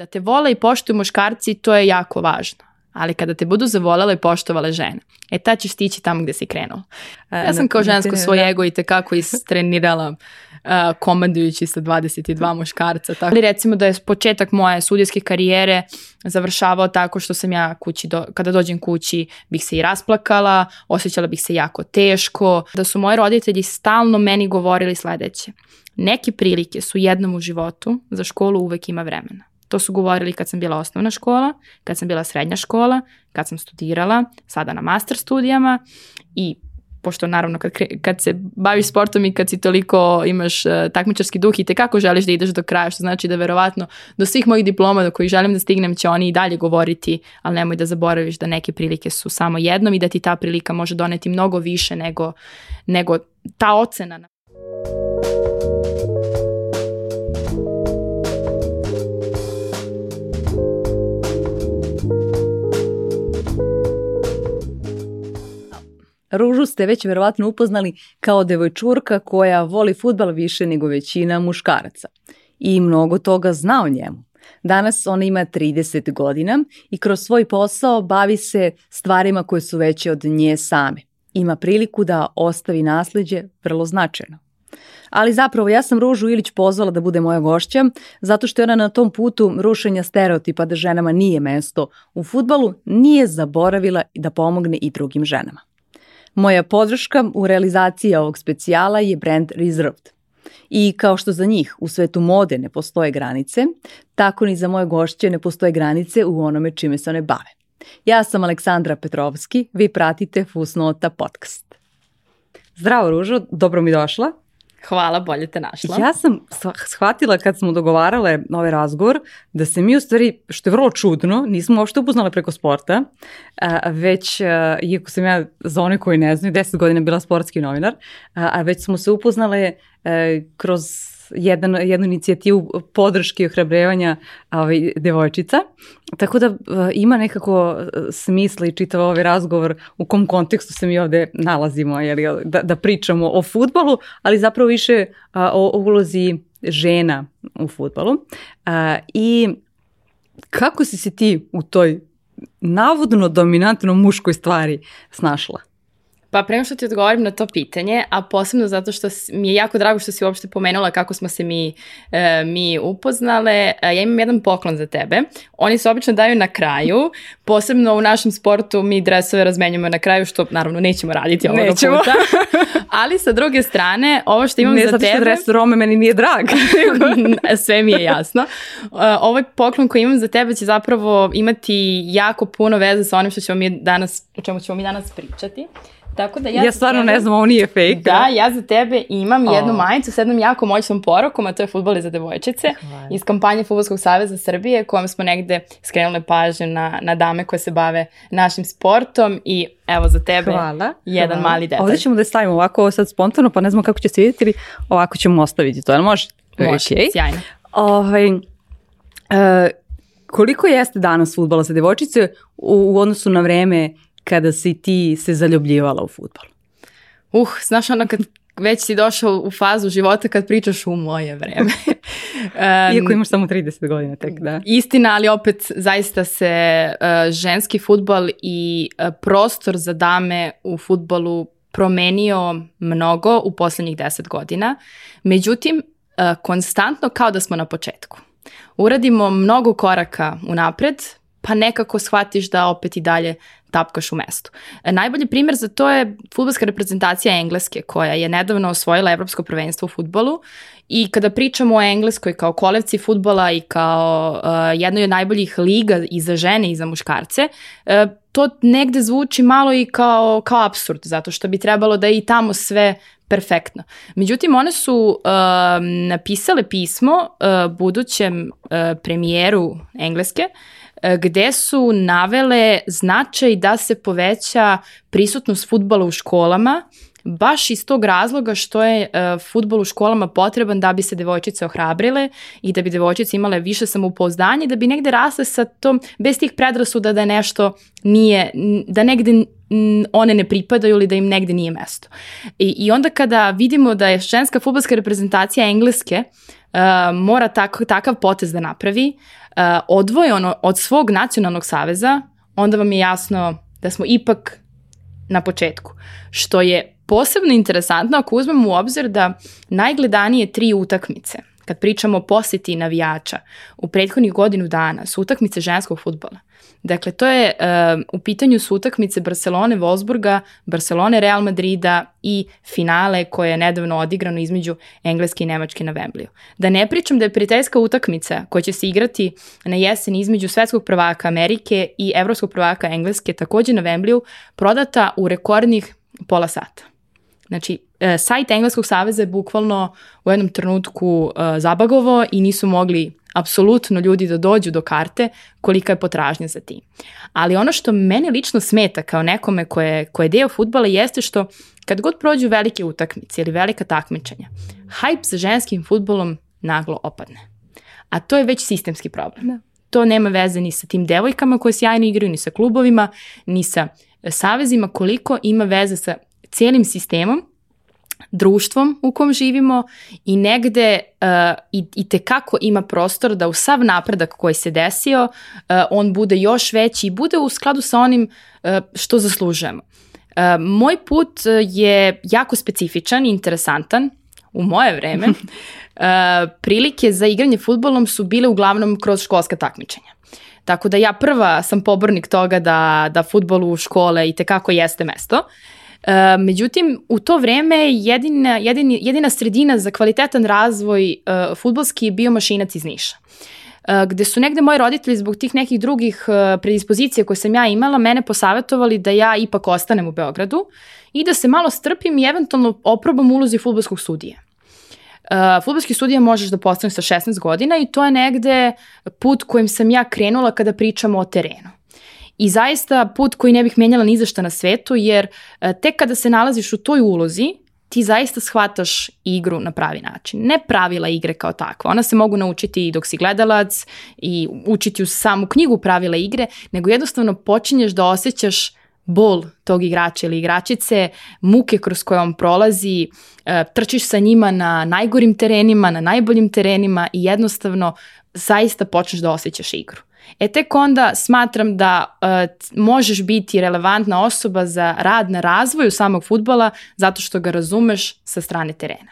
Da te vole i poštuju muškarci, to je jako važno. Ali kada te budu zavolele i poštovale žene, e ta ćeš stići tamo gde si krenuo. E, ja sam kao žensko svoj da. ego i tekako istrenirala uh, komandujući sa 22 muškarca. Tako. Ali recimo da je početak moje sudijske karijere završavao tako što sam ja kući, do, kada dođem kući bih se i rasplakala, osjećala bih se jako teško, da su moji roditelji stalno meni govorili sledeće. Neke prilike su jednom u životu, za školu uvek ima vremena. To su govorili kad sam bila osnovna škola, kad sam bila srednja škola, kad sam studirala, sada na master studijama i pošto naravno kad, kad se baviš sportom i kad si toliko imaš uh, takmičarski duh i te kako želiš da ideš do kraja, što znači da verovatno do svih mojih diploma do kojih želim da stignem će oni i dalje govoriti, ali nemoj da zaboraviš da neke prilike su samo jednom i da ti ta prilika može doneti mnogo više nego, nego ta ocena. Na... Ružu ste već verovatno upoznali kao devojčurka koja voli futbal više nego većina muškaraca. I mnogo toga zna o njemu. Danas ona ima 30 godina i kroz svoj posao bavi se stvarima koje su veće od nje same. Ima priliku da ostavi nasleđe vrlo značajno. Ali zapravo ja sam Ružu Ilić pozvala da bude moja gošća zato što je ona na tom putu rušenja stereotipa da ženama nije mesto u futbalu nije zaboravila da pomogne i drugim ženama. Moja podrška u realizaciji ovog specijala je brand Reserved. I kao što za njih u svetu mode ne postoje granice, tako ni za moje gošće ne postoje granice u onome čime se one bave. Ja sam Aleksandra Petrovski, vi pratite Fusnota podcast. Zdravo Ružo, dobro mi došla. Hvala, bolje te našla. Ja sam shvatila kad smo dogovarale ovaj razgovor da se mi u stvari, što je vrlo čudno, nismo uopšte upoznale preko sporta, već, iako sam ja za one koji ne znaju, deset godina bila sportski novinar, a već smo se upoznale e, kroz jedan, jednu inicijativu podrške i ohrabrevanja ovaj, devojčica. Tako da e, ima nekako e, smisla i čitav ovaj razgovor u kom kontekstu se mi ovde nalazimo, jeli, da, da pričamo o futbalu, ali zapravo više a, e, o, o ulozi žena u futbalu. A, I kako si se ti u toj navodno dominantno muškoj stvari snašla? Pa prema što ti odgovorim na to pitanje, a posebno zato što mi je jako drago što si uopšte pomenula kako smo se mi, e, mi upoznale, e, ja imam jedan poklon za tebe. Oni se obično daju na kraju, posebno u našem sportu mi dresove razmenjamo na kraju, što naravno nećemo raditi ovoga nećemo. puta. Ali sa druge strane, ovo što imam ne, za tebe... Ne, zato što dres Rome meni nije drag. sve mi je jasno. E, ovaj poklon koji imam za tebe će zapravo imati jako puno veze sa onim što ćemo mi danas, o čemu ćemo mi danas pričati. Tako da ja, ja stvarno tebe, ne znam, ovo nije fake. Da, ja za tebe imam oh. jednu majicu sa jednom jako moćnom porukom, a to je futbol za devojčice Hvala. iz kampanje Futbolskog saveza Srbije kojom smo negde skrenuli pažnju na, na dame koje se bave našim sportom i evo za tebe Hvala. jedan Hvala. mali detalj. Ovde ćemo da stavimo ovako sad spontano, pa ne znamo kako će se vidjeti, ali ovako ćemo ostaviti to, jel može? Može, okay. sjajno. Ove, ovaj, uh, koliko jeste danas futbala za devojčice u, u odnosu na vreme kada si ti se zaljubljivala u futbol? Uh, znaš ono kad već si došao u fazu života kad pričaš u moje vreme. um, Iako imaš samo 30 godina tek, da. Istina, ali opet zaista se uh, ženski futbol i uh, prostor za dame u futbolu promenio mnogo u poslednjih 10 godina. Međutim, uh, konstantno kao da smo na početku. Uradimo mnogo koraka unapred, pa nekako shvatiš da opet i dalje tapkaš u mestu. E, najbolji primer za to je futbolska reprezentacija Engleske koja je nedavno osvojila evropsko prvenstvo u futbolu i kada pričamo o Engleskoj kao kolevci futbola i kao uh, jednoj od najboljih liga i za žene i za muškarce, uh, to negde zvuči malo i kao, kao absurd, zato što bi trebalo da je i tamo sve perfektno. Međutim, one su uh, napisale pismo uh, budućem uh, premijeru Engleske uh, E, gde su navele značaj da se poveća prisutnost futbala u školama, baš iz tog razloga što je uh, futbol u školama potreban da bi se devojčice ohrabrile i da bi devojčice imale više samopouzdanje da bi negde rasle sa tom, bez tih predrasuda da nešto nije, da negde one ne pripadaju ili da im negde nije mesto. I, i onda kada vidimo da je ženska futbolska reprezentacija Engleske uh, mora tak, takav potez da napravi, uh, ono od svog nacionalnog saveza, onda vam je jasno da smo ipak na početku. Što je posebno interesantno ako uzmem u obzir da najgledanije tri utakmice kad pričamo o poseti navijača u prethodnih godinu dana su utakmice ženskog futbala. Dakle, to je, uh, u pitanju su utakmice Barcelone, Wolfsburga, Barcelone, Real Madrida i finale koje je nedavno odigrano između Engleske i Nemačke na Wembleyu. Da ne pričam da je prijateljska utakmica koja će se igrati na jesen između svetskog prvaka Amerike i evropskog prvaka Engleske takođe na Wembleyu prodata u rekordnih pola sata. Znači, e, sajt Engleskog saveza je bukvalno u jednom trenutku e, zabagovo i nisu mogli apsolutno ljudi da dođu do karte kolika je potražnja za tim. Ali ono što meni lično smeta kao nekome koje, koje je deo futbala jeste što kad god prođu velike utakmice ili velika takmičenja, hajp sa ženskim futbolom naglo opadne. A to je već sistemski problem. Da. To nema veze ni sa tim devojkama koje sjajno igraju, ni sa klubovima, ni sa savezima, koliko ima veze sa celim sistemom društvom u kom živimo i negde uh, i, i tekako ima prostor da u sav napredak koji se desio uh, on bude još veći i bude u skladu sa onim uh, što zaslužujemo. Uh, moj put je jako specifičan i interesantan u moje vreme. uh, prilike za igranje futbolom su bile uglavnom kroz školska takmičenja. Tako da ja prva sam pobornik toga da, da futbolu u škole i tekako jeste mesto. Uh, E, međutim, u to vreme jedina, jedini, jedina sredina za kvalitetan razvoj e, futbalski je bio mašinac iz Niša e, gde su negde moji roditelji zbog tih nekih drugih e, predispozicija koje sam ja imala mene posavetovali da ja ipak ostanem u Beogradu i da se malo strpim i eventualno oprobam ulozi futbolskog sudije. Uh, futbolski studija možeš da postaneš sa 16 godina i to je negde put kojim sam ja krenula kada pričamo o terenu. I zaista put koji ne bih menjala ni za šta na svetu, jer e, tek kada se nalaziš u toj ulozi, ti zaista shvataš igru na pravi način. Ne pravila igre kao takva. Ona se mogu naučiti i dok si gledalac i učiti u samu knjigu pravila igre, nego jednostavno počinješ da osjećaš bol tog igrača ili igračice, muke kroz koje on prolazi, e, trčiš sa njima na najgorim terenima, na najboljim terenima i jednostavno zaista počneš da osjećaš igru. E tek onda smatram da uh, možeš biti relevantna osoba za rad na razvoju samog futbala zato što ga razumeš sa strane terena.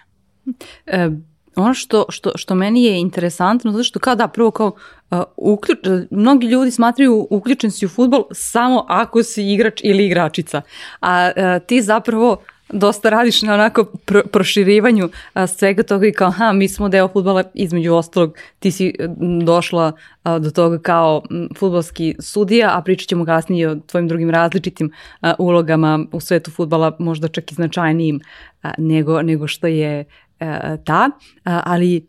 E, ono što, što, što meni je interesantno, zato što kao da, prvo kao uh, uključ, e, mnogi ljudi smatraju uključen si u futbol samo ako si igrač ili igračica. A uh, ti zapravo uh, dosta radiš na onako pro, proširivanju a, svega toga i kao, ha, mi smo deo futbala, između ostalog, ti si došla a, do toga kao futbalski sudija, a pričat ćemo kasnije o tvojim drugim različitim a, ulogama u svetu futbala, možda čak i značajnijim a, nego, nego što je a, ta, a, ali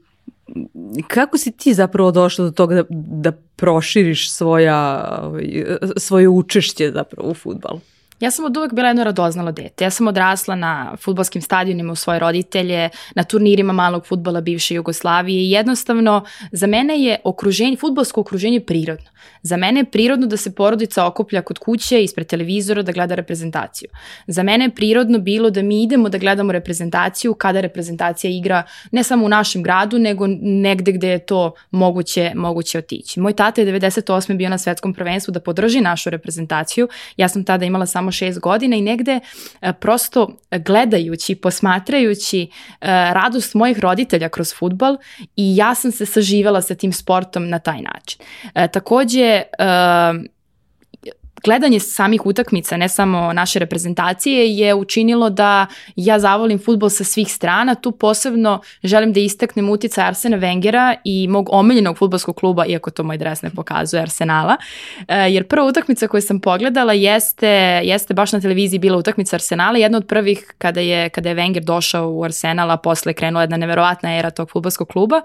kako si ti zapravo došla do toga da, da proširiš svoja, ovaj, svoje učešće zapravo u futbalu? Ja sam od uvek bila jedno radoznalo dete. Ja sam odrasla na futbalskim stadionima u svoje roditelje, na turnirima malog futbala bivše Jugoslavije i jednostavno za mene je okruženje, futbalsko okruženje prirodno. Za mene je prirodno da se porodica okuplja kod kuće, ispred televizora da gleda reprezentaciju. Za mene je prirodno bilo da mi idemo da gledamo reprezentaciju kada reprezentacija igra ne samo u našem gradu, nego negde gde je to moguće, moguće otići. Moj tata je 98. bio na svetskom prvenstvu da podrži našu reprezentaciju. Ja sam tada imala samo samo šest godina i negde e, prosto gledajući, posmatrajući e, radost mojih roditelja kroz futbal i ja sam se saživela sa tim sportom na taj način. E, takođe, gledanje samih utakmica, ne samo naše reprezentacije, je učinilo da ja zavolim futbol sa svih strana. Tu posebno želim da istaknem uticaj Arsena Wengera i mog omiljenog futbolskog kluba, iako to moj dres ne pokazuje, Arsenala. E, jer prva utakmica koju sam pogledala jeste, jeste baš na televiziji bila utakmica Arsenala, jedna od prvih kada je, kada je Wenger došao u Arsenala, posle krenula jedna neverovatna era tog futbolskog kluba.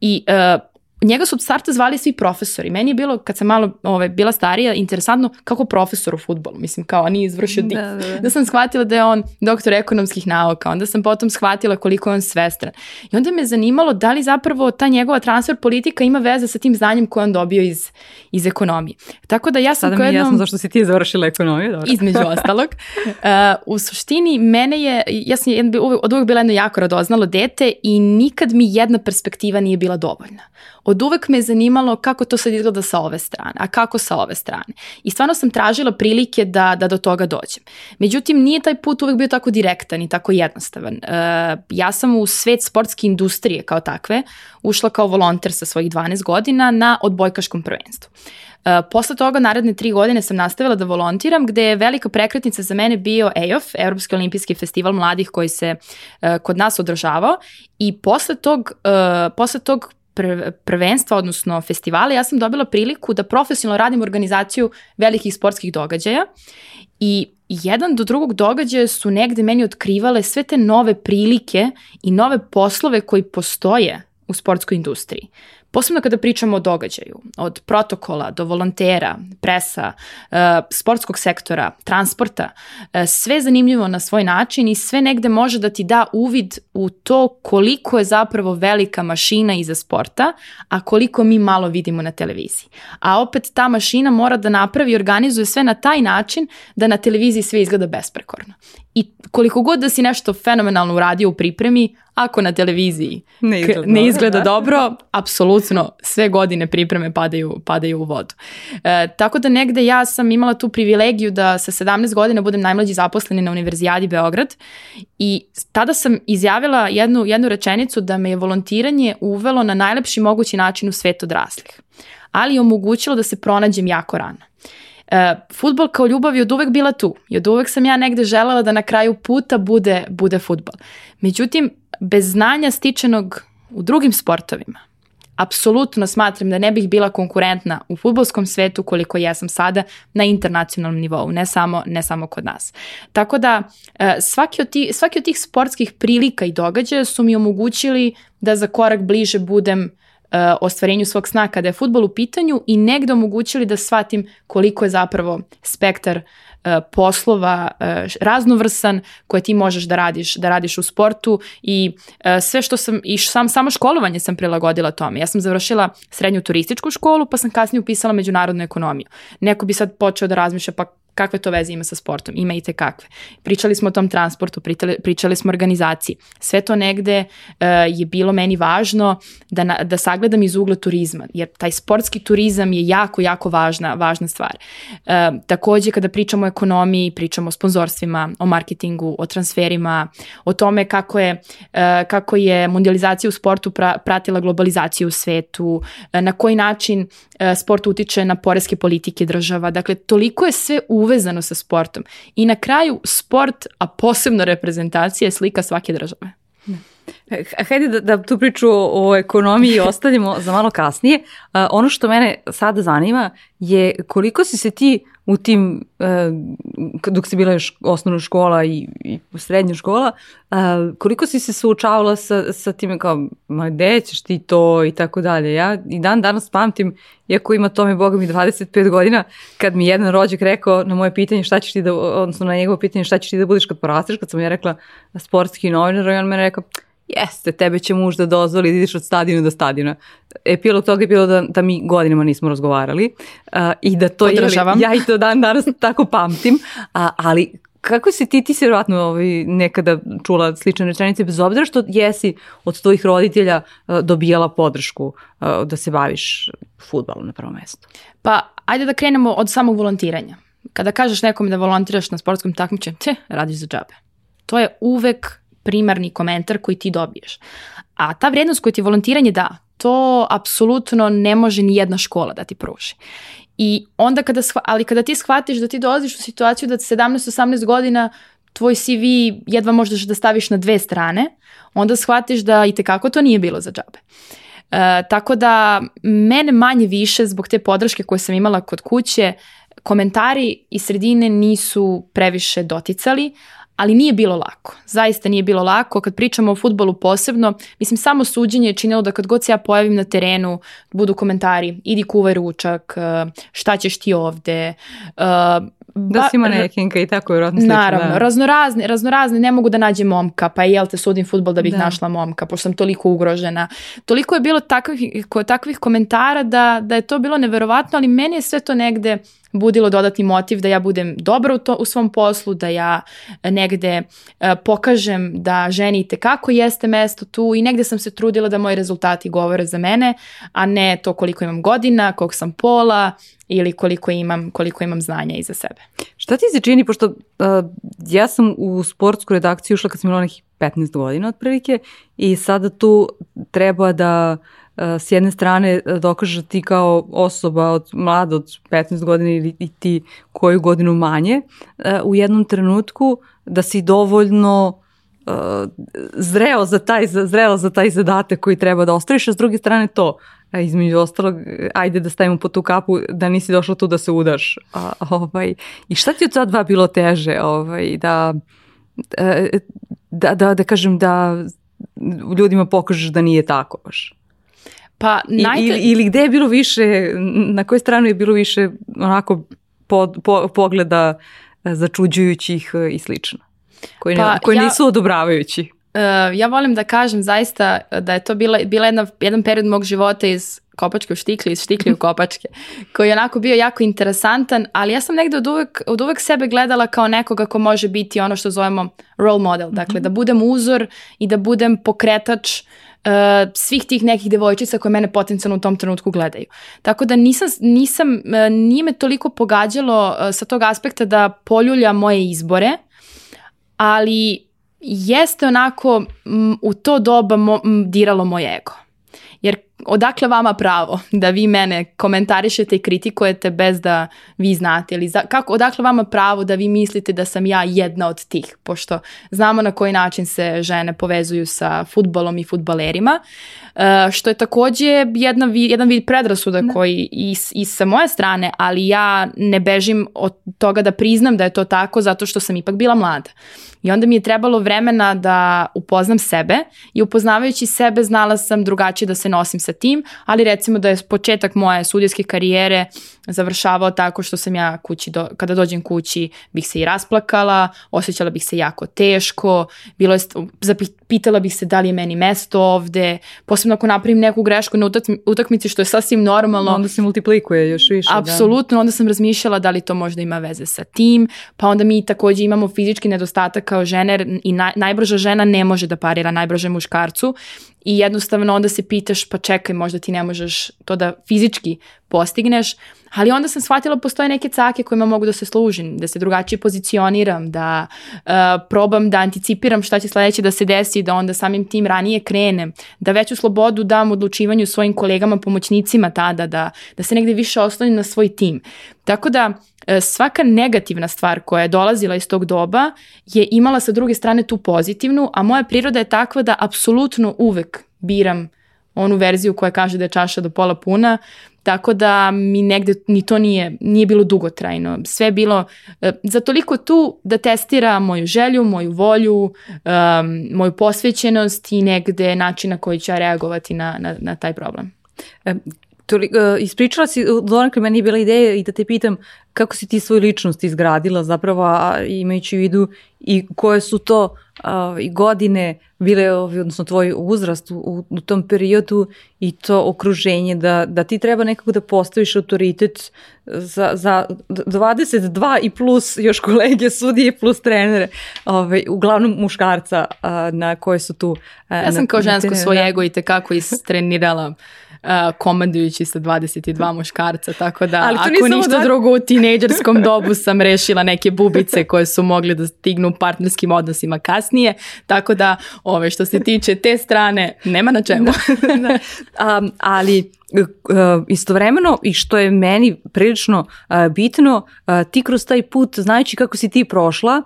I uh, njega su od starta zvali svi profesori. Meni je bilo, kad sam malo ove, bila starija, interesantno kako profesor u futbolu. Mislim, kao, a nije izvršio da, da, da. sam shvatila da je on doktor ekonomskih nauka. Onda sam potom shvatila koliko je on svestran. I onda me je zanimalo da li zapravo ta njegova transfer politika ima veze sa tim znanjem koje on dobio iz, iz ekonomije. Tako da ja sam... Sada mi je jednom, jasno zašto si ti završila ekonomiju. Dobro. Između ostalog. uh, u suštini, mene je... Ja sam od uvek bila jedno jako radoznalo dete i nikad mi jedna perspektiva nije bila dovoljna od uvek me je zanimalo kako to sad izgleda sa ove strane, a kako sa ove strane. I stvarno sam tražila prilike da, da do toga dođem. Međutim, nije taj put uvek bio tako direktan i tako jednostavan. E, ja sam u svet sportske industrije kao takve ušla kao volonter sa svojih 12 godina na odbojkaškom prvenstvu. E, posle toga naredne tri godine sam nastavila da volontiram gde je velika prekretnica za mene bio EOF, Europski olimpijski festival mladih koji se e, kod nas održavao i posle tog, e, posle tog prvenstva, odnosno festivale, ja sam dobila priliku da profesionalno radim organizaciju velikih sportskih događaja i jedan do drugog događaja su negde meni otkrivale sve te nove prilike i nove poslove koji postoje u sportskoj industriji. Posebno kada pričamo o događaju, od protokola do volontera, presa, e, sportskog sektora, transporta, e, sve zanimljivo na svoj način i sve negde može da ti da uvid u to koliko je zapravo velika mašina iza sporta, a koliko mi malo vidimo na televiziji. A opet ta mašina mora da napravi i organizuje sve na taj način da na televiziji sve izgleda besprekorno. I koliko god da si nešto fenomenalno uradio u pripremi, ako na televiziji ne izgleda, ne izgleda dobro, apsolutno apsolutno sve godine pripreme padaju, padaju u vodu. E, tako da negde ja sam imala tu privilegiju da sa 17 godina budem najmlađi zaposleni na Univerzijadi Beograd i tada sam izjavila jednu, jednu rečenicu da me je volontiranje uvelo na najlepši mogući način u svet odraslih, ali je omogućilo da se pronađem jako rano. E, futbol kao ljubav je od uvek bila tu i od uvek sam ja negde želela da na kraju puta bude, bude futbol. Međutim, bez znanja stičenog u drugim sportovima, apsolutno smatram da ne bih bila konkurentna u futbolskom svetu koliko jesam sada na internacionalnom nivou, ne samo, ne samo kod nas. Tako da e, svaki od, tih, svaki od tih sportskih prilika i događaja su mi omogućili da za korak bliže budem e, ostvarenju svog sna kada je futbol u pitanju i negde omogućili da shvatim koliko je zapravo spektar uh, E, poslova e, raznovrsan koje ti možeš da radiš, da radiš u sportu i e, sve što sam, i sam, samo školovanje sam prilagodila tome. Ja sam završila srednju turističku školu pa sam kasnije upisala međunarodnu ekonomiju. Neko bi sad počeo da razmišlja pa kakve to veze ima sa sportom? Ima i te kakve. Pričali smo o tom transportu, pričali, pričali smo o organizaciji. Sve to negde uh, je bilo meni važno da, na, da sagledam iz ugla turizma, jer taj sportski turizam je jako, jako važna, važna stvar. Uh, takođe, kada pričamo o ekonomiji, pričamo o sponzorstvima, o marketingu, o transferima, o tome kako je, uh, kako je mondializacija u sportu pra, pratila globalizaciju u svetu, uh, na koji način uh, sport utiče na poreske politike država. Dakle, toliko je sve u uvezano sa sportom. I na kraju sport, a posebno reprezentacija je slika svake države. Da. Hajde da, da tu priču o ekonomiji ostavimo za malo kasnije. Uh, ono što mene sada zanima je koliko si se ti u tim, e, dok si bila još osnovna škola i, i srednja škola, e, koliko si se suočavala sa, sa time kao, ma gde ćeš ti to i tako dalje. Ja i dan danas pamtim, iako ima tome, boga mi, 25 godina, kad mi jedan rođak rekao na moje pitanje šta ćeš ti da, odnosno na njegovo pitanje šta ćeš ti da budeš kad porasteš, kad sam ja rekla sportski novinar, i on me rekao, jeste, tebe će muž da dozvoli da ideš od stadiona do stadiona. Epilog toga je bilo da, da mi godinama nismo razgovarali uh, i da to je, ja i to dan danas tako pamtim, a, ali kako si ti, ti si vjerojatno ovaj, nekada čula slične rečenice, bez obzira što jesi od tvojih roditelja uh, dobijala podršku uh, da se baviš futbalom na prvo mesto? Pa, ajde da krenemo od samog volontiranja. Kada kažeš nekom da volontiraš na sportskom takmičenju, te, radiš za džabe. To je uvek primarni komentar koji ti dobiješ. A ta vrednost koju ti volontiranje da, to apsolutno ne može ni jedna škola da ti pruži. I onda kada, ali kada ti shvatiš da ti dolaziš u situaciju da 17-18 godina tvoj CV jedva možeš da staviš na dve strane, onda shvatiš da i tekako to nije bilo za džabe. E, tako da mene manje više zbog te podrške koje sam imala kod kuće, komentari iz sredine nisu previše doticali, ali nije bilo lako. Zaista nije bilo lako. Kad pričamo o futbolu posebno, mislim samo suđenje je činilo da kad god se ja pojavim na terenu, budu komentari, idi kuvaj ručak, e, šta ćeš ti ovde, e, da Ba, da si manekinka i tako vjerojatno slično. Naravno, da. raznorazne, raznorazne, ne mogu da nađem momka, pa jel te sudim futbol da bih da. našla momka, pošto sam toliko ugrožena. Toliko je bilo takvih, takvih komentara da, da je to bilo neverovatno, ali meni je sve to negde budilo dodatni motiv da ja budem dobra u, to, u svom poslu, da ja e, negde e, pokažem da ženi kako jeste mesto tu i negde sam se trudila da moji rezultati govore za mene, a ne to koliko imam godina, kog sam pola ili koliko imam, koliko imam znanja iza sebe. Šta ti se čini, pošto uh, ja sam u sportsku redakciju ušla kad sam imala nekih 15 godina otprilike i sada tu treba da uh, Eh, s jedne strane eh, dokažeš da ti kao osoba od mlada od 15 godina ili i ti koju godinu manje eh, u jednom trenutku da si dovoljno zreo za taj, zrela za taj zadatak koji treba da ostvariš a s druge strane to, e, između ostalog, ajde da stavimo po tu kapu da nisi došla tu da se udaš. A, ovaj, I šta ti od ta dva bilo teže? Ovaj, da, da, da, da kažem da ljudima pokažeš da nije tako baš. Pa najte... ili, ili gde je bilo više, na kojoj strani je bilo više onako pod, po, pogleda e, začuđujućih e, i slično, koji, pa, koji ja... nisu odobravajući e, ja volim da kažem zaista da je to bila, bila jedna, jedan period mog života iz kopačke u štikli, iz štikli u kopačke, koji je onako bio jako interesantan, ali ja sam negde od uvek, od uvek sebe gledala kao nekoga ko može biti ono što zovemo role model, dakle mhm. da budem uzor i da budem pokretač uh, E, svih tih nekih devojčica koje mene potencijalno u tom trenutku gledaju. Tako da nisam, nisam e, nije me toliko pogađalo e, sa tog aspekta da poljulja moje izbore, ali jeste onako m, u to doba mo, m, diralo moje ego odakle vama pravo da vi mene komentarišete i kritikujete bez da vi znate ili za, kako odakle vama pravo da vi mislite da sam ja jedna od tih pošto znamo na koji način se žene povezuju sa futbolom i futbalerima Eh, što je takođe jedna, jedan vid predrasuda da. koji i, i sa moje strane, ali ja ne bežim od toga da priznam da je to tako zato što sam ipak bila mlada. I onda mi je trebalo vremena da upoznam sebe i upoznavajući sebe znala sam drugačije da se nosim sa tim, ali recimo da je početak moje sudijske karijere završavao tako što sam ja kući, do, kada dođem kući bih se i rasplakala, osjećala bih se jako teško, bilo je, zapit, pitala bih se da li je meni mesto ovde, posebno ako napravim neku grešku na utakmici što je sasvim normalno. Onda se multiplikuje još više. Da. Apsolutno, da. onda sam razmišljala da li to možda ima veze sa tim, pa onda mi takođe imamo fizički nedostatak kao žene i na, najbrža žena ne može da parira najbržem muškarcu i jednostavno onda se pitaš pa čekaj možda ti ne možeš to da fizički postigneš, ali onda sam shvatila postoje neke cake kojima mogu da se služim, da se drugačije pozicioniram, da uh, probam da anticipiram šta će sledeće da se desi, da onda samim tim ranije krenem, da veću slobodu dam odlučivanju svojim kolegama, pomoćnicima tada, da, da se negde više oslonim na svoj tim. Tako da E, svaka negativna stvar koja je dolazila iz tog doba je imala sa druge strane tu pozitivnu, a moja priroda je takva da apsolutno uvek biram onu verziju koja kaže da je čaša do pola puna, tako da mi negde ni to nije, nije bilo dugotrajno. Sve je bilo e, za toliko tu da testira moju želju, moju volju, e, moju posvećenost i negde način na koji ću ja reagovati na, na, na taj problem. E, Toli, uh, ispričala si, donakle meni je bila ideja i da te pitam kako si ti svoju ličnost izgradila zapravo, a, imajući u vidu i koje su to a, i godine bile, odnosno tvoj uzrast u, u tom periodu i to okruženje, da, da ti treba nekako da postaviš autoritet za, za 22 i plus još kolege, sudije plus trenere, ovaj, uglavnom muškarca a, na koje su tu. A, ja sam na, kao žensko na, svoj ego i tekako istrenirala uh, komandujući sa 22 muškarca, tako da Ali ako ništa dva... drugo u tinejdžerskom dobu sam rešila neke bubice koje su mogli da stignu partnerskim odnosima kasnije, tako da ove što se tiče te strane nema na čemu. da. Um, ali uh, istovremeno i što je meni prilično uh, bitno, uh, ti kroz taj put, znajući kako si ti prošla,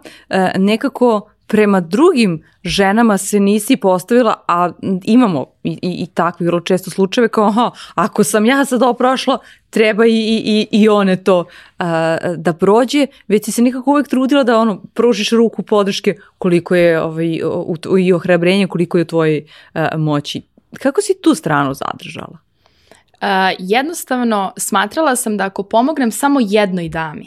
nekako prema drugim ženama se nisi postavila, a imamo i, i, i takve vrlo često slučajeve kao aha, ako sam ja sad ovo prošla, treba i, i, i one to a, da prođe, već si se nikako uvek trudila da ono, pružiš ruku podrške koliko je ovaj, u, u, i ohrabrenje, koliko je u tvojoj moći. Kako si tu stranu zadržala? Uh, jednostavno smatrala sam da ako pomognem samo jednoj dami,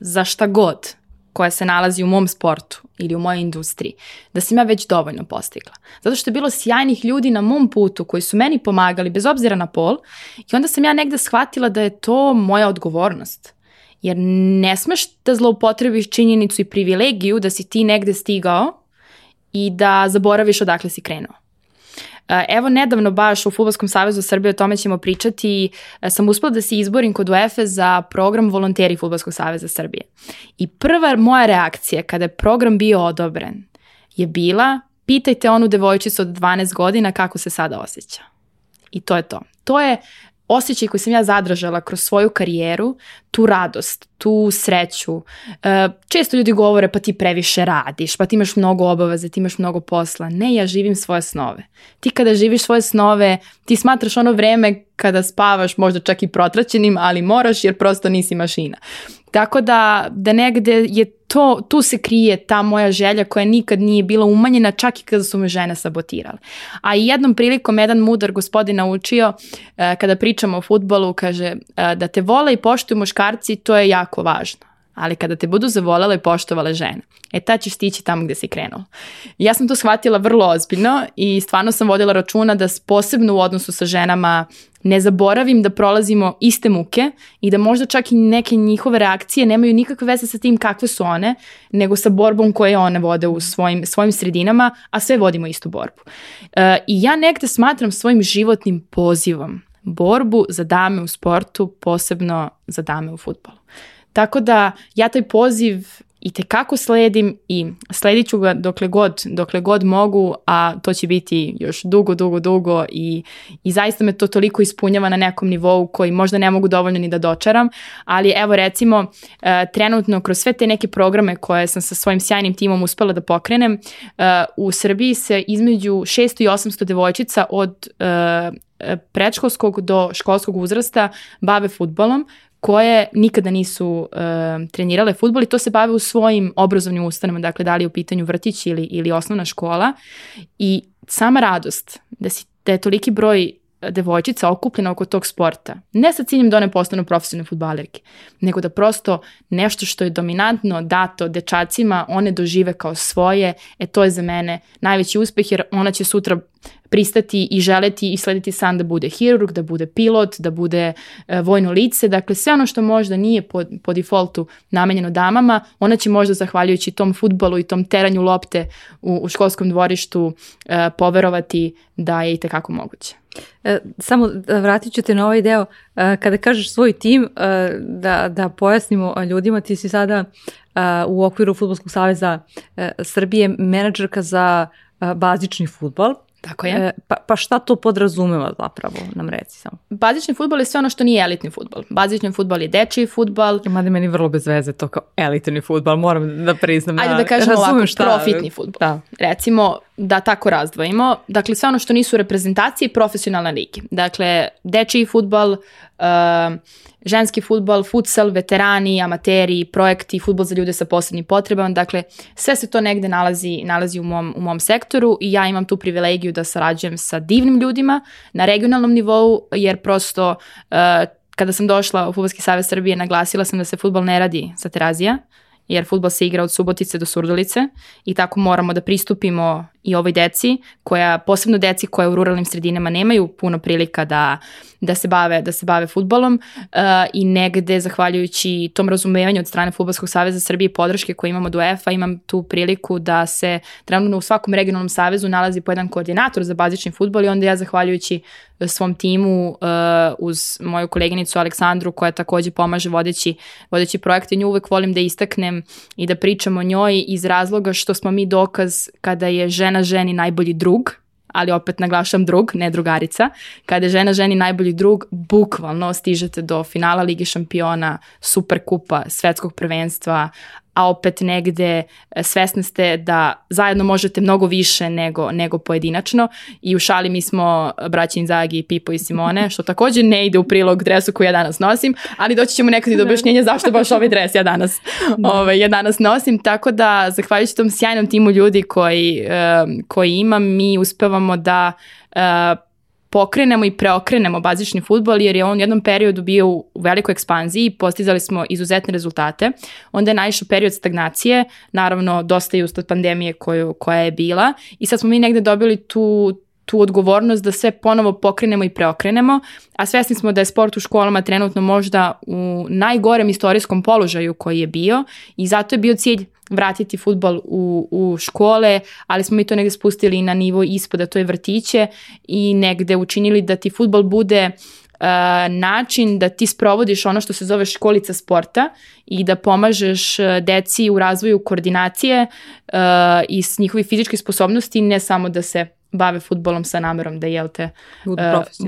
za šta god, koja se nalazi u mom sportu ili u mojoj industriji, da sam ja već dovoljno postigla. Zato što je bilo sjajnih ljudi na mom putu koji su meni pomagali bez obzira na pol i onda sam ja negde shvatila da je to moja odgovornost. Jer ne smeš da zloupotrebiš činjenicu i privilegiju da si ti negde stigao i da zaboraviš odakle si krenuo. Eh, evo nedavno baš u Futbolskom savezu Srbije o tome ćemo pričati, eh, sam uspela da se izborim kod UEFA za program volonteri Futbolskog saveza Srbije. I prva moja reakcija kada je program bio odobren je bila pitajte onu devojčicu od 12 godina kako se sada osjeća. I to je to. To je osjećaj koji sam ja zadržala kroz svoju karijeru, tu radost, tu sreću. E, često ljudi govore pa ti previše radiš, pa ti imaš mnogo obaveza, ti imaš mnogo posla. Ne, ja živim svoje snove. Ti kada živiš svoje snove, ti smatraš ono vreme kada spavaš možda čak i protraćenim, ali moraš jer prosto nisi mašina. Tako da, da negde je to, tu se krije ta moja želja koja nikad nije bila umanjena čak i kada su me žene sabotirale. A i jednom prilikom jedan mudar gospodin naučio e, kada pričamo o futbolu, kaže e, da te vole i poštuju muškarci, to je jako važno ali kada te budu zavolele i poštovale žene, e ta ćeš stići tamo gde si krenuo. Ja sam to shvatila vrlo ozbiljno i stvarno sam vodila računa da posebno u odnosu sa ženama ne zaboravim da prolazimo iste muke i da možda čak i neke njihove reakcije nemaju nikakve veze sa tim kakve su one, nego sa borbom koje one vode u svojim, svojim sredinama, a sve vodimo istu borbu. E, I ja negde smatram svojim životnim pozivom borbu za dame u sportu, posebno za dame u futbolu. Tako da ja taj poziv i te kako sledim i sledit ću ga dokle god, dokle god mogu, a to će biti još dugo, dugo, dugo i, i zaista me to toliko ispunjava na nekom nivou koji možda ne mogu dovoljno ni da dočaram, ali evo recimo e, trenutno kroz sve te neke programe koje sam sa svojim sjajnim timom uspela da pokrenem, e, u Srbiji se između 600 i 800 devojčica od e, e, predškolskog do školskog uzrasta bave futbolom koje nikada nisu e, trenirale futbol i to se bave u svojim obrazovnim ustanovama, dakle da li je u pitanju vrtić ili, ili osnovna škola i sama radost da, si, da je toliki broj e, devojčica okupljena oko tog sporta. Ne sa ciljem da one postanu profesionalne futbalerke, nego da prosto nešto što je dominantno dato dečacima, one dožive kao svoje, e to je za mene najveći uspeh jer ona će sutra pristati i želeti i slediti san da bude hirurg, da bude pilot, da bude e, vojno lice, dakle sve ono što možda nije po, po defaultu namenjeno damama, ona će možda zahvaljujući tom futbalu i tom teranju lopte u, u školskom dvorištu e, poverovati da je i tekako moguće. E, samo e, vratit ću te na ovaj deo, e, kada kažeš svoj tim, e, da, da pojasnimo e, ljudima, ti si sada u okviru Futbolskog saveza Srbije menadžerka za bazični futbal. Tako je. E, pa, pa šta to podrazumeva zapravo, nam reci samo. Bazični futbol je sve ono što nije elitni futbol. Bazični futbol je dečiji futbol. Mada meni vrlo bez veze to kao elitni futbol, moram da priznam. Ajde da kažemo ovako, šta, profitni futbol. Da. Recimo, da tako razdvojimo. Dakle, sve ono što nisu reprezentacije i profesionalne ligi. Dakle, dečiji futbol, uh, e, ženski futbal, futsal, veterani, amateri, projekti, futbol za ljude sa posebnim potrebama, dakle sve se to negde nalazi, nalazi u, mom, u mom sektoru i ja imam tu privilegiju da sarađujem sa divnim ljudima na regionalnom nivou jer prosto uh, kada sam došla u Futbolski savez Srbije naglasila sam da se futbol ne radi sa terazija, jer futbol se igra od Subotice do Surdulice i tako moramo da pristupimo i ovoj deci, koja, posebno deci koja u ruralnim sredinama nemaju puno prilika da, da se bave, da se bave futbolom uh, eh, i negde, zahvaljujući tom razumevanju od strane Futbolskog saveza Srbije i podrške koje imamo do UEFA, imam tu priliku da se trenutno u svakom regionalnom savezu nalazi po jedan koordinator za bazični futbol i onda ja, zahvaljujući svom timu uh, uz moju koleginicu Aleksandru koja takođe pomaže vodeći, vodeći projekte. Nju uvek volim da istaknem i da pričam o njoj iz razloga što smo mi dokaz kada je žena žena ženi najbolji drug, ali opet naglašam drug, ne drugarica, kada je žena ženi najbolji drug, bukvalno stižete do finala Ligi šampiona, Superkupa, svetskog prvenstva, a opet negde e, svesni ste da zajedno možete mnogo više nego, nego pojedinačno i u šali mi smo e, braći Inzagi, Pipo i Simone, što takođe ne ide u prilog dresu koji ja danas nosim, ali doći ćemo nekad i do da. objašnjenja zašto baš ovaj dres ja danas, da. ovaj, ja danas nosim, tako da zahvaljujući tom sjajnom timu ljudi koji, e, koji imam, mi uspevamo da pokrenemo i preokrenemo bazični futbol jer je on u jednom periodu bio u velikoj ekspanziji i postizali smo izuzetne rezultate. Onda je naišao period stagnacije, naravno dosta i ustad pandemije koju, koja je bila i sad smo mi negde dobili tu, tu odgovornost da sve ponovo pokrenemo i preokrenemo, a svesni smo da je sport u školama trenutno možda u najgorem istorijskom položaju koji je bio i zato je bio cilj vratiti futbal u, u škole, ali smo mi to negde spustili na nivo ispod, a to je vrtiće i negde učinili da ti futbal bude uh, način da ti sprovodiš ono što se zove školica sporta i da pomažeš e, deci u razvoju koordinacije uh, i njihovi fizičke sposobnosti, ne samo da se bave futbolom sa namerom da jel te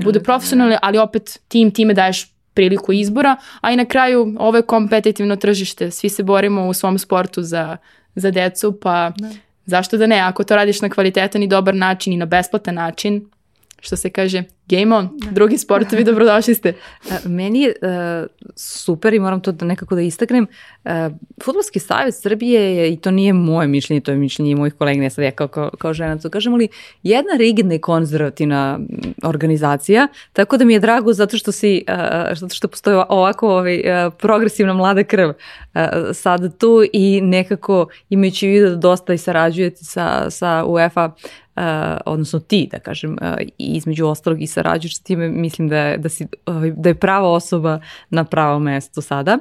bude profesionalni, uh, ali opet tim time daješ priliku izbora, a i na kraju ovo je kompetitivno tržište, svi se borimo u svom sportu za, za decu, pa da. zašto da ne, ako to radiš na kvalitetan i dobar način i na besplatan način, što se kaže game on, da. drugi sportovi, da. dobrodošli ste. E, meni je uh, super i moram to da nekako da istaknem. Uh, Futbolski savjet Srbije je, i to nije moje mišljenje, to je mišljenje mojih kolega, ne sad ja kao, kao, žena da to kažem, ali jedna rigidna i konzervativna mm, organizacija, tako da mi je drago zato što si, uh, zato što postoji ovako ovaj, uh, progresivna mlada krv uh, sada tu i nekako imajući vidio da dosta i sarađujete sa, sa UEFA uh, uh, odnosno ti da kažem uh, između ostalog i sarađuješ sa time mislim da da, si, uh, da je prava osoba na pravo mesto sada.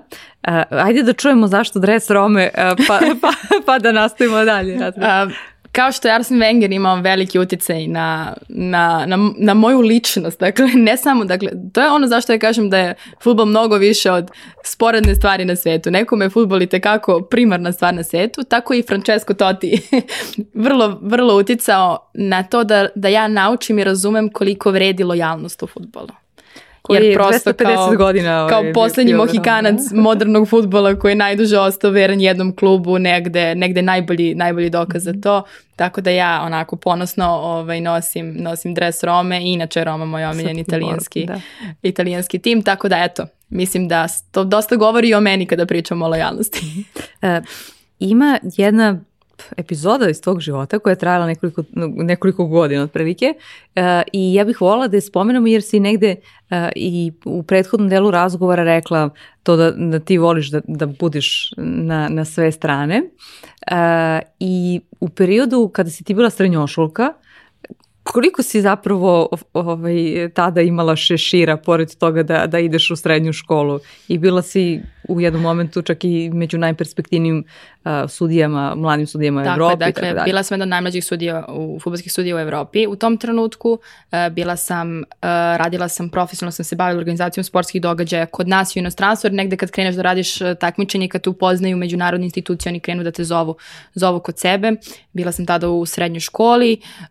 Uh, ajde da čujemo zašto dres Rome uh, pa, pa, pa, pa da nastavimo dalje. Uh, kao što je Arsene Wenger imao veliki utjecaj na, na, na, na, moju ličnost, dakle ne samo, dakle to je ono zašto ja kažem da je futbol mnogo više od sporedne stvari na svetu. nekome je futbol i tekako primarna stvar na svetu, tako i Francesco Totti vrlo, vrlo uticao na to da, da ja naučim i razumem koliko vredi lojalnost u futbolu koji Jer je prosto 250 kao, godina kao ovaj, poslednji mohikanac da. modernog futbola koji je najduže ostao veran jednom klubu negde, negde najbolji, najbolji dokaz za mhm. to. Tako da ja onako ponosno ovaj, nosim, nosim dres Rome i inače Roma moj omiljen italijanski, da. italijanski tim. Tako da eto, mislim da to dosta govori i o meni kada pričamo o lojalnosti. e, ima jedna epizoda iz tog života koja je trajala nekoliko, nekoliko godina otprilike uh, i ja bih volila da je spomenemo jer si negde uh, i u prethodnom delu razgovora rekla to da, da ti voliš da, da budiš na, na sve strane uh, i u periodu kada si ti bila srednjošolka koliko si zapravo ovaj, tada imala šešira pored toga da, da ideš u srednju školu i bila si u jednom momentu čak i među najperspektivnim uh, sudijama, mladim sudijama dakle, Evropi. Dakle, tako dalje. bila sam jedna od najmlađih sudija, u, futbolskih sudija u Evropi. U tom trenutku uh, bila sam, uh, radila sam, profesionalno sam se bavila organizacijom sportskih događaja kod nas i u inostranstvu, jer negde kad kreneš da radiš uh, takmičenje, kad te upoznaju međunarodne institucije, oni krenu da te zovu, zovu kod sebe. Bila sam tada u srednjoj školi, uh,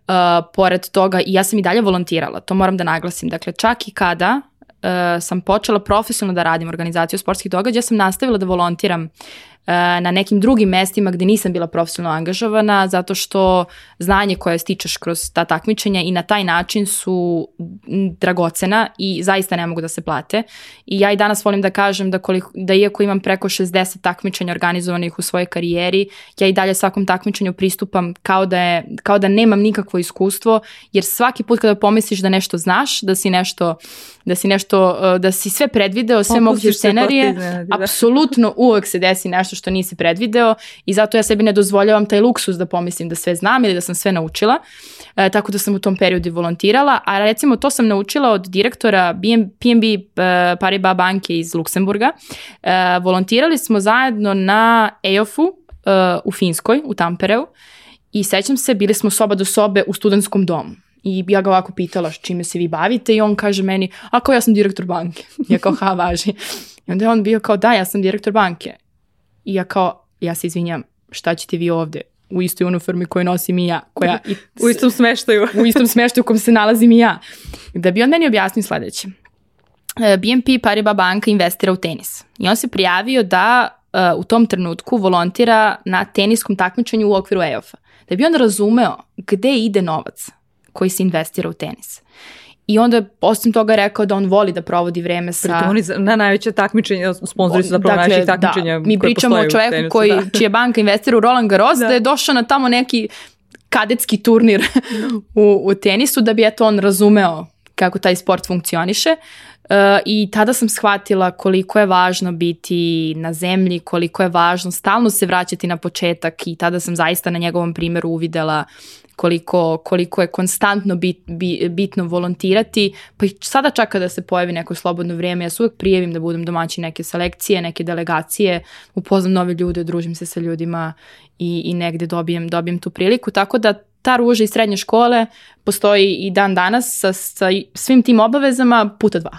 pored toga i ja sam i dalje volontirala, to moram da naglasim. Dakle, čak i kada uh, sam počela profesionalno da radim organizaciju sportskih događaja, sam nastavila da volontiram eh, na nekim drugim mestima gde nisam bila profesionalno angažovana zato što znanje koje stičeš kroz ta takmičenja i na taj način su dragocena i zaista ne mogu da se plate. I ja i danas volim da kažem da, koliko, da iako imam preko 60 takmičenja organizovanih u svojoj karijeri, ja i dalje svakom takmičenju pristupam kao da, je, kao da nemam nikakvo iskustvo jer svaki put kada pomisliš da nešto znaš, da si nešto uh, da si nešto, e, da si sve predvideo, sve moguće scenarije, apsolutno uvek se desi nešto što nisi predvideo i zato ja sebi ne dozvoljavam taj luksus da pomislim da sve znam ili da sam sve naučila, e, tako da sam u tom periodu volontirala, a recimo to sam naučila od direktora BM, PNB e, Paribas banke iz Luksemburga. E, volontirali smo zajedno na EOF-u e, u Finskoj, u Tampereu i sećam se, bili smo soba do sobe u studentskom domu I ja ga ovako pitala čime se vi bavite i on kaže meni, a kao ja sam direktor banke. Ja kao, ha, važi. I onda je on bio kao, da, ja sam direktor banke. I ja kao, ja se izvinjam, šta ćete vi ovde U istoj uniformi koju nosim i ja. Koja i, u istom smeštaju. u istom smeštaju u kom se nalazim i ja. Da bi on meni objasnio sledeće. E, BNP Paribas banka investira u tenis. I on se prijavio da e, u tom trenutku volontira na teniskom takmičenju u okviru EOF-a. Da bi on razumeo gde ide novac koji se investira u tenis. I onda je osim toga rekao da on voli da provodi vreme sa... Pritom oni na najveće takmičenje, sponzori su zapravo dakle, najvećih takmičenja. Da. Mi pričamo o čoveku tenisu, koji, da. čija banka investira u Roland Garros, da. da je došao na tamo neki kadetski turnir u, u tenisu da bi eto on razumeo kako taj sport funkcioniše uh, i tada sam shvatila koliko je važno biti na zemlji, koliko je važno stalno se vraćati na početak i tada sam zaista na njegovom primjeru uvidela koliko, koliko je konstantno bit, bitno volontirati, pa i sada čak kada se pojavi neko slobodno vrijeme, ja se uvek prijevim da budem domaći neke selekcije, neke delegacije, upoznam nove ljude, družim se sa ljudima i, i negde dobijem, dobijem tu priliku, tako da ta ruža iz srednje škole postoji i dan danas sa, sa svim tim obavezama puta dva.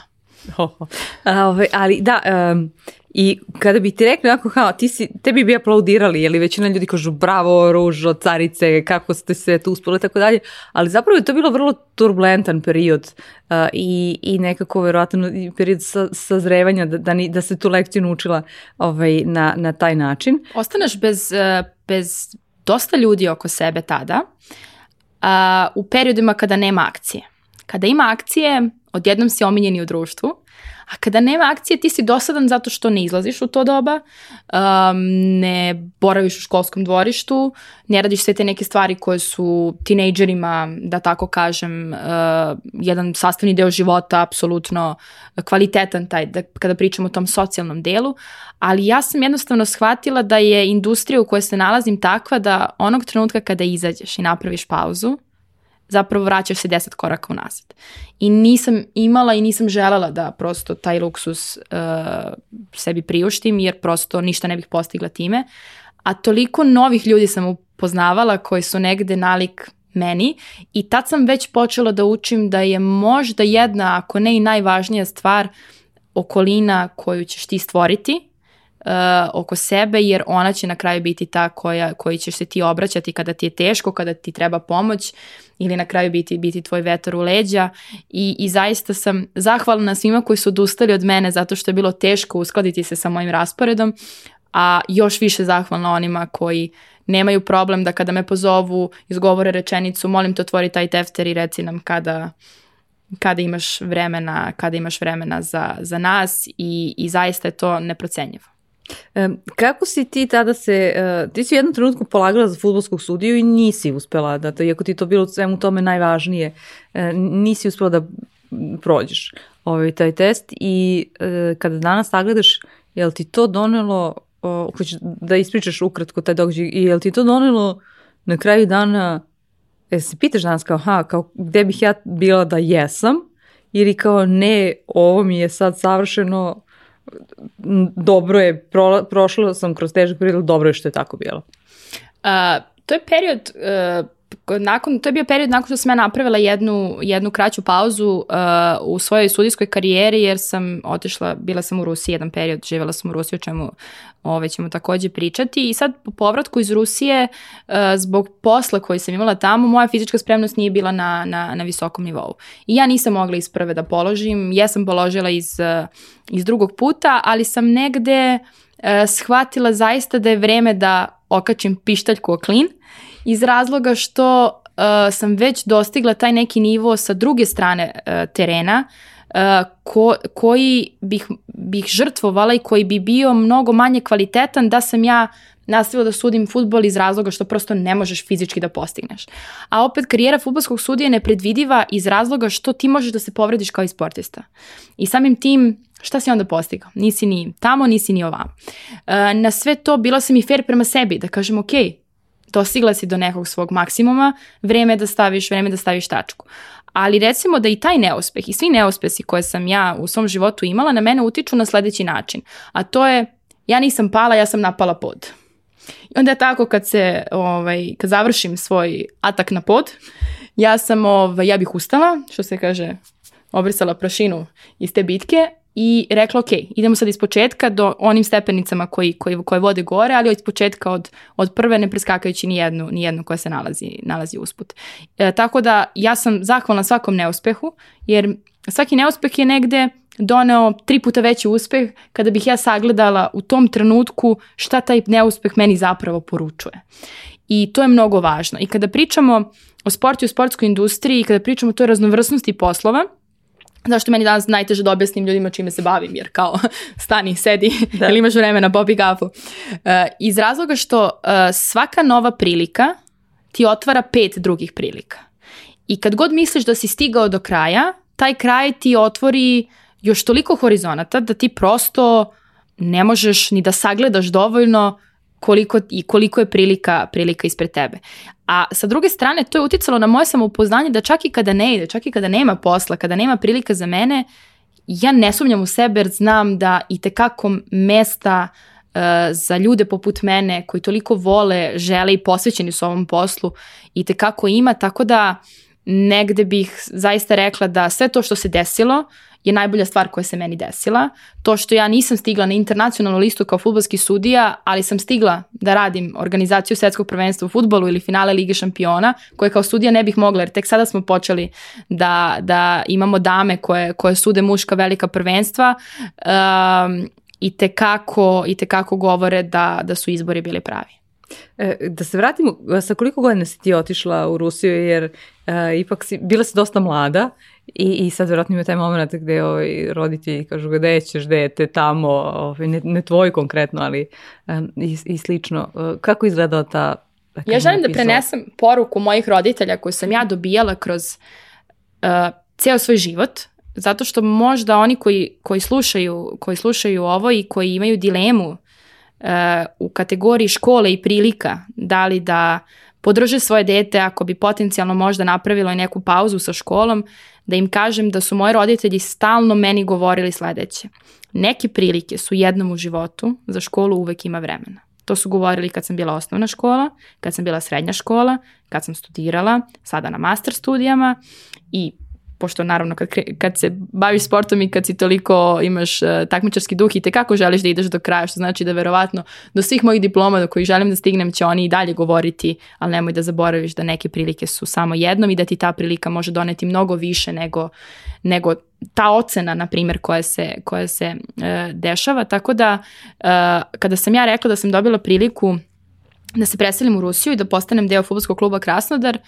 Oh, ove, ovaj, ali da, um, i kada bi ti rekli onako kao, ti si, tebi bi aplaudirali, jer većina ljudi kažu bravo, ružo, carice, kako ste se tu uspjeli, tako dalje, ali zapravo je to bilo vrlo turbulentan period uh, i, i nekako verovatno period sa, sazrevanja da, da, ni, da se tu lekciju naučila ovaj, na, na taj način. Ostaneš bez, eh, bez dosta ljudi oko sebe tada a, u periodima kada nema akcije. Kada ima akcije, odjednom si omiljeni u društvu, a kada nema akcije ti si dosadan zato što ne izlaziš u to doba, um, ne boraviš u školskom dvorištu, ne radiš sve te neke stvari koje su tinejdžerima, da tako kažem, uh, jedan sastavni deo života, apsolutno kvalitetan taj, da, kada pričamo o tom socijalnom delu, ali ja sam jednostavno shvatila da je industrija u kojoj se nalazim takva da onog trenutka kada izađeš i napraviš pauzu, zapravo vraćaš se deset koraka unazad. I nisam imala i nisam želela da prosto taj luksus uh, sebi priuštim jer prosto ništa ne bih postigla time. A toliko novih ljudi sam upoznavala koji su negde nalik meni i tad sam već počela da učim da je možda jedna, ako ne i najvažnija stvar, okolina koju ćeš ti stvoriti uh, oko sebe, jer ona će na kraju biti ta koja, koji ćeš se ti obraćati kada ti je teško, kada ti treba pomoć. Uh, ili na kraju biti, biti tvoj vetar u leđa i, i zaista sam zahvalna svima koji su odustali od mene zato što je bilo teško uskladiti se sa mojim rasporedom, a još više zahvalna onima koji nemaju problem da kada me pozovu izgovore rečenicu molim te otvori taj tefter i reci nam kada, kada imaš vremena, kada imaš vremena za, za nas i, i zaista je to neprocenjivo. Um, kako si ti tada se, e, ti si u jednom trenutku polagala za futbolskog sudiju i nisi uspela da to, iako ti to bilo u svemu tome najvažnije, e, nisi uspela da prođeš ovaj, taj test i e, kada danas sagledaš, je li ti to donelo, uh, da ispričaš ukratko taj događaj, je li ti to donelo na kraju dana, e, se pitaš danas kao, ha, kao, gde bih ja bila da jesam, ili kao ne, ovo mi je sad savršeno, dobro je, pro, prošla sam kroz težak period, dobro je što je tako bilo. A, to je period uh, nakon, to je bio period nakon što sam ja napravila jednu, jednu kraću pauzu uh, u svojoj sudijskoj karijeri jer sam otišla, bila sam u Rusiji jedan period, živjela sam u Rusiji o čemu ove, ovaj, ćemo takođe pričati i sad po povratku iz Rusije uh, zbog posla koji sam imala tamo moja fizička spremnost nije bila na, na, na visokom nivou i ja nisam mogla iz prve da položim, ja sam položila iz, iz drugog puta ali sam negde uh, shvatila zaista da je vreme da okačim pištaljku o klin iz razloga što uh, sam već dostigla taj neki nivo sa druge strane uh, terena uh, ko, koji bih, bih žrtvovala i koji bi bio mnogo manje kvalitetan da sam ja nastavila da sudim futbol iz razloga što prosto ne možeš fizički da postigneš. A opet karijera futbolskog sudije je nepredvidiva iz razloga što ti možeš da se povrediš kao i sportista. I samim tim šta si onda postigao? Nisi ni tamo, nisi ni ovamo. Na sve to bila sam i fair prema sebi, da kažem ok, dostigla si do nekog svog maksimuma, vreme da staviš, vreme da staviš tačku. Ali recimo da i taj neuspeh i svi neuspesi koje sam ja u svom životu imala na mene utiču na sledeći način. A to je, ja nisam pala, ja sam napala pod. I onda je tako kad se, ovaj, kad završim svoj atak na pod, ja sam, ovaj, ja bih ustala, što se kaže, obrisala prašinu iz te bitke, i rekla ok, idemo sad iz početka do onim stepenicama koji, koji, koje vode gore, ali od početka od, od prve ne preskakajući ni jednu, ni jednu koja se nalazi, nalazi usput. E, tako da ja sam zahvalna svakom neuspehu, jer svaki neuspeh je negde doneo tri puta veći uspeh kada bih ja sagledala u tom trenutku šta taj neuspeh meni zapravo poručuje. I to je mnogo važno. I kada pričamo o sportu i sportskoj industriji i kada pričamo o toj raznovrsnosti poslova, Zašto meni danas najteže da objasnim ljudima čime se bavim, jer kao stani, sedi, da. ili imaš vremena, bobi gafu. Uh, e, iz razloga što uh, svaka nova prilika ti otvara pet drugih prilika. I kad god misliš da si stigao do kraja, taj kraj ti otvori još toliko horizonata da ti prosto ne možeš ni da sagledaš dovoljno koliko, i koliko je prilika, prilika ispred tebe. A sa druge strane, to je uticalo na moje samopoznanje da čak i kada ne ide, čak i kada nema posla, kada nema prilika za mene, ja ne sumnjam u sebe jer znam da i tekako mesta uh, za ljude poput mene koji toliko vole, žele i posvećeni su ovom poslu i tekako ima, tako da uh, negde bih zaista rekla da sve to što se desilo je najbolja stvar koja se meni desila. To što ja nisam stigla na internacionalnu listu kao futbalski sudija, ali sam stigla da radim organizaciju svetskog prvenstva u futbolu ili finale Lige šampiona, koje kao sudija ne bih mogla, jer tek sada smo počeli da, da imamo dame koje, koje sude muška velika prvenstva, um, i kako, i te kako govore da, da su izbori bili pravi. E, da se vratimo, e, sa koliko godina si ti otišla u Rusiju, jer e, ipak si, bila si dosta mlada i, i sad vjerojatno ima taj moment gde ovaj, roditelji kažu gde ćeš dete tamo, ovaj, ne, ne tvoj konkretno, ali e, i, i slično. E, kako izgledala ta Dakle, ja želim da prenesem poruku mojih roditelja koju sam ja dobijala kroz uh, ceo svoj život, zato što možda oni koji, koji, slušaju, koji slušaju ovo i koji imaju dilemu E, u kategoriji škole i prilika, da li da podrže svoje dete ako bi potencijalno možda napravilo i neku pauzu sa školom, da im kažem da su moji roditelji stalno meni govorili sledeće. Neke prilike su jednom u životu, za školu uvek ima vremena. To su govorili kad sam bila osnovna škola, kad sam bila srednja škola, kad sam studirala, sada na master studijama i pošto naravno kad, kad se baviš sportom i kad si toliko imaš uh, takmičarski duh i te kako želiš da ideš do kraja, što znači da verovatno do svih mojih diploma do kojih želim da stignem će oni i dalje govoriti, ali nemoj da zaboraviš da neke prilike su samo jednom i da ti ta prilika može doneti mnogo više nego, nego ta ocena, na primjer, koja se, koja se uh, dešava. Tako da, uh, kada sam ja rekla da sam dobila priliku da se preselim u Rusiju i da postanem deo futbolskog kluba Krasnodar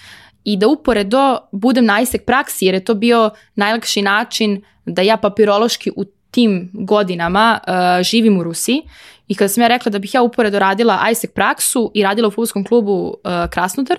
i da uporedo budem na ISEC praksi jer je to bio najlakši način da ja papirološki u tim godinama uh, živim u Rusiji i kada sam ja rekla da bih ja uporedo radila ISEC praksu i radila u futbolskom klubu uh, Krasnodar,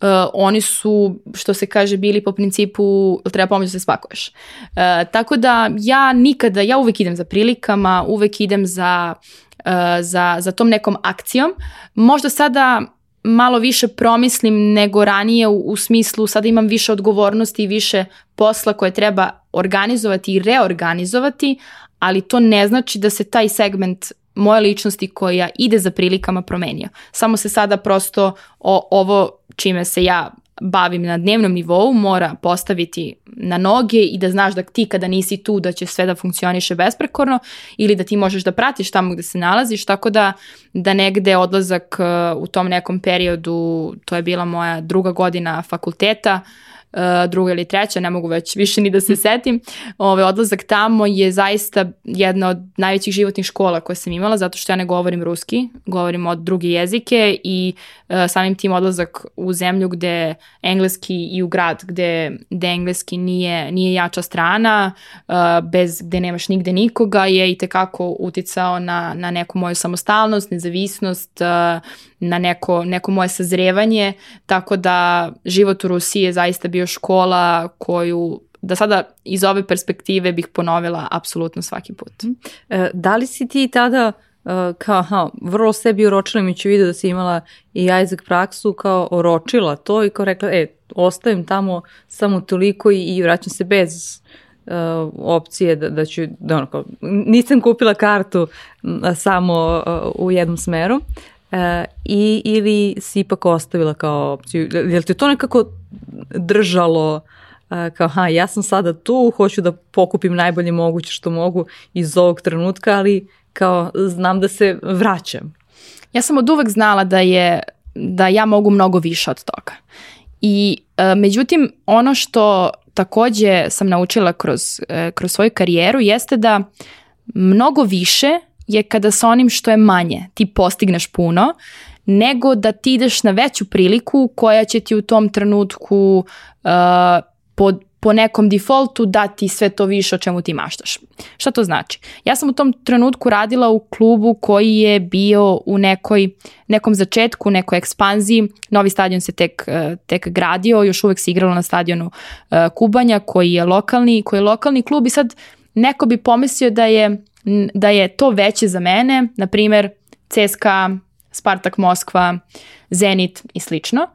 Uh, oni su, što se kaže, bili po principu treba pomoći da se spakuješ. Uh, tako da ja nikada, ja uvek idem za prilikama, uvek idem za uh, E, za, za tom nekom akcijom. Možda sada malo više promislim nego ranije u, u smislu sada imam više odgovornosti i više posla koje treba organizovati i reorganizovati, ali to ne znači da se taj segment moje ličnosti koja ide za prilikama promenio. Samo se sada prosto o, ovo čime se ja bavim na dnevnom nivou mora postaviti na noge i da znaš da ti kada nisi tu da će sve da funkcioniše besprekorno ili da ti možeš da pratiš tamo gde se nalaziš, tako da, da negde odlazak eh, u tom nekom periodu, to je bila moja druga godina fakulteta, uh, E, druga ili treća, ne mogu već više ni da se hm. setim. Ovaj odlazak tamo je zaista jedna od najvećih životnih škola koje sam imala zato što ja ne govorim ruski, govorim od druge jezike i e, samim tim odlazak u zemlju gde engleski i u grad gde, gde engleski nije, nije jača strana, e, bez gde nemaš nigde nikoga je i tekako uticao na, na neku moju samostalnost, nezavisnost, e, na neko, neko moje sazrevanje, tako da život u Rusiji je zaista bio škola koju da sada iz ove perspektive bih ponovila apsolutno svaki put. Mhm. E, da li si ti tada e, kao aha, vrlo sebi uročila imajući video da si imala i Isaac praksu kao oročila to i kao rekla e, ostavim tamo samo toliko i, i vraćam se bez uh, opcije da, da ću, da ono kao, nisam kupila kartu samo uh, u jednom smeru. E, i, ili si ipak ostavila kao opciju, je li te to nekako držalo e, kao ha, ja sam sada tu, hoću da pokupim najbolje moguće što mogu iz ovog trenutka, ali kao znam da se vraćam. Ja sam od uvek znala da je da ja mogu mnogo više od toga. I e, međutim ono što takođe sam naučila kroz, e, kroz svoju karijeru jeste da mnogo više je kada sa onim što je manje ti postigneš puno, nego da ti ideš na veću priliku koja će ti u tom trenutku uh, pod, po nekom defaultu dati sve to više o čemu ti maštaš. Šta to znači? Ja sam u tom trenutku radila u klubu koji je bio u nekoj, nekom začetku, nekoj ekspanziji. Novi stadion se tek, uh, tek gradio, još uvek se igralo na stadionu uh, Kubanja koji je lokalni, koji je lokalni klub i sad neko bi pomislio da je da je to veće za mene, na primer CSKA, Spartak Moskva, Zenit i slično.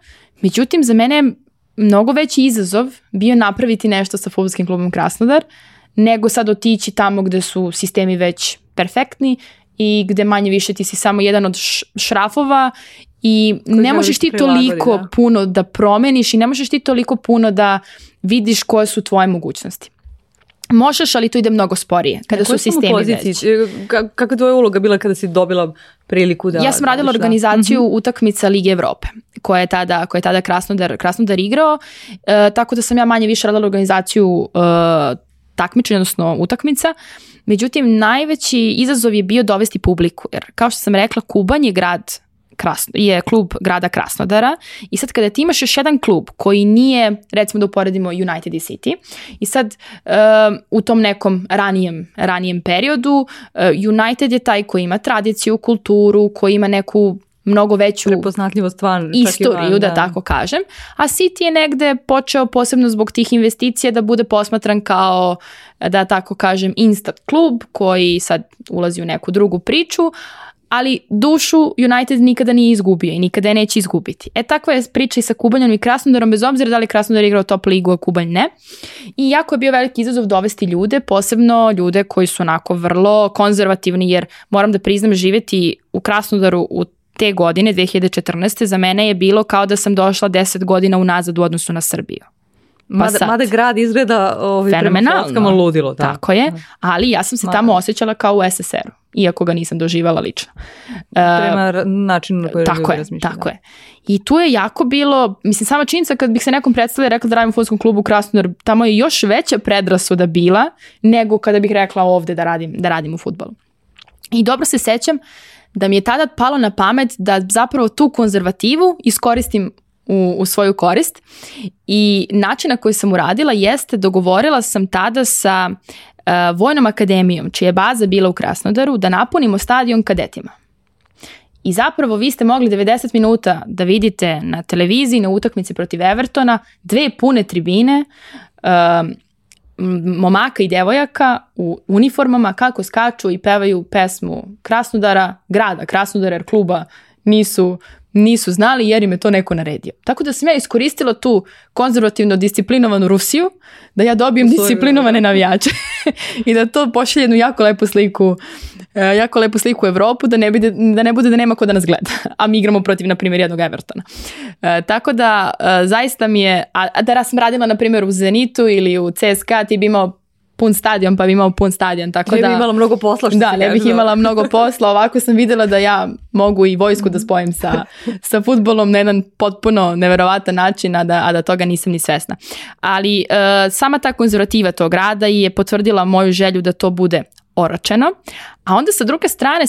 Međutim, za mene je mnogo veći izazov bio napraviti nešto sa futbolskim klubom Krasnodar, nego sad otići tamo gde su sistemi već perfektni i gde manje više ti si samo jedan od šrafova i ne možeš ti da toliko da. puno da promeniš i ne možeš ti toliko puno da vidiš koje su tvoje mogućnosti. Možeš, ali to ide mnogo sporije kada e, su sistemi Kako Kakva tvoja uloga bila kada si dobila priliku da... Ja sam radila da... organizaciju mm -hmm. utakmica Lige Evrope koja je tada, koja je tada Krasnodar, Krasnodar igrao, e, tako da sam ja manje više radila organizaciju e, takmičenja, odnosno utakmica. Međutim, najveći izazov je bio dovesti publiku, jer kao što sam rekla, Kuban je grad Krasno, je klub grada Krasnodara i sad kada ti imaš još jedan klub koji nije, recimo da uporedimo United City i sad uh, u tom nekom ranijem, ranijem periodu uh, United je taj koji ima tradiciju, kulturu, koji ima neku mnogo veću prepoznatljivost van istoriju van, da. da tako kažem a City je negde počeo posebno zbog tih investicija da bude posmatran kao da tako kažem instant klub koji sad ulazi u neku drugu priču ali dušu United nikada nije izgubio i nikada je neće izgubiti. E takva je priča i sa Kubanjom i Krasnodarom, bez obzira da li Krasnodar igrao top ligu, a Kubanj ne. I jako je bio veliki izazov dovesti ljude, posebno ljude koji su onako vrlo konzervativni, jer moram da priznam živeti u Krasnodaru u te godine, 2014. za mene je bilo kao da sam došla 10 godina unazad u odnosu na Srbiju. Pa mada, pa mada grad izgleda ovaj, fenomenalno. ludilo. Da. Tako je, da. ali ja sam se mada. tamo osjećala kao u SSR-u, iako ga nisam doživala lično. Prema uh, načinu na koji tako je, Tako da. je. I tu je jako bilo, mislim, sama činjenica kad bih se nekom predstavila i rekla da radim u futbolskom klubu u Krasnodar, tamo je još veća predrasuda bila nego kada bih rekla ovde da radim, da radim u futbolu. I dobro se sećam da mi je tada palo na pamet da zapravo tu konzervativu iskoristim u, u svoju korist i način na koji sam uradila jeste dogovorila sam tada sa uh, Vojnom akademijom čija je baza bila u Krasnodaru da napunimo stadion kadetima. I zapravo vi ste mogli 90 minuta da vidite na televiziji na utakmici protiv Evertona dve pune tribine uh, momaka i devojaka u uniformama kako skaču i pevaju pesmu Krasnodara, grada Krasnodara jer kluba nisu nisu znali jer im je to neko naredio. Tako da sam ja iskoristila tu konzervativno disciplinovanu Rusiju da ja dobijem Sorry. disciplinovane da. navijače i da to pošalje jednu jako lepu sliku e, jako lepu sliku u Evropu da ne, bude, da ne bude da nema ko da nas gleda. A mi igramo protiv, na primjer, jednog Evertona. E, tako da, e, zaista mi je, a, a da, da sam radila, na primjer, u Zenitu ili u CSKA, ti bi imao pun stadion pa bi imao pun stadion. Tako ne da, bi imala mnogo posla što Da, ne bih imala mnogo posla. Ovako sam videla da ja mogu i vojsku da spojim sa, sa futbolom na jedan potpuno neverovatan način, a da, a da toga nisam ni svesna. Ali e, sama ta konzervativa tog rada je potvrdila moju želju da to bude oročeno. A onda sa druge strane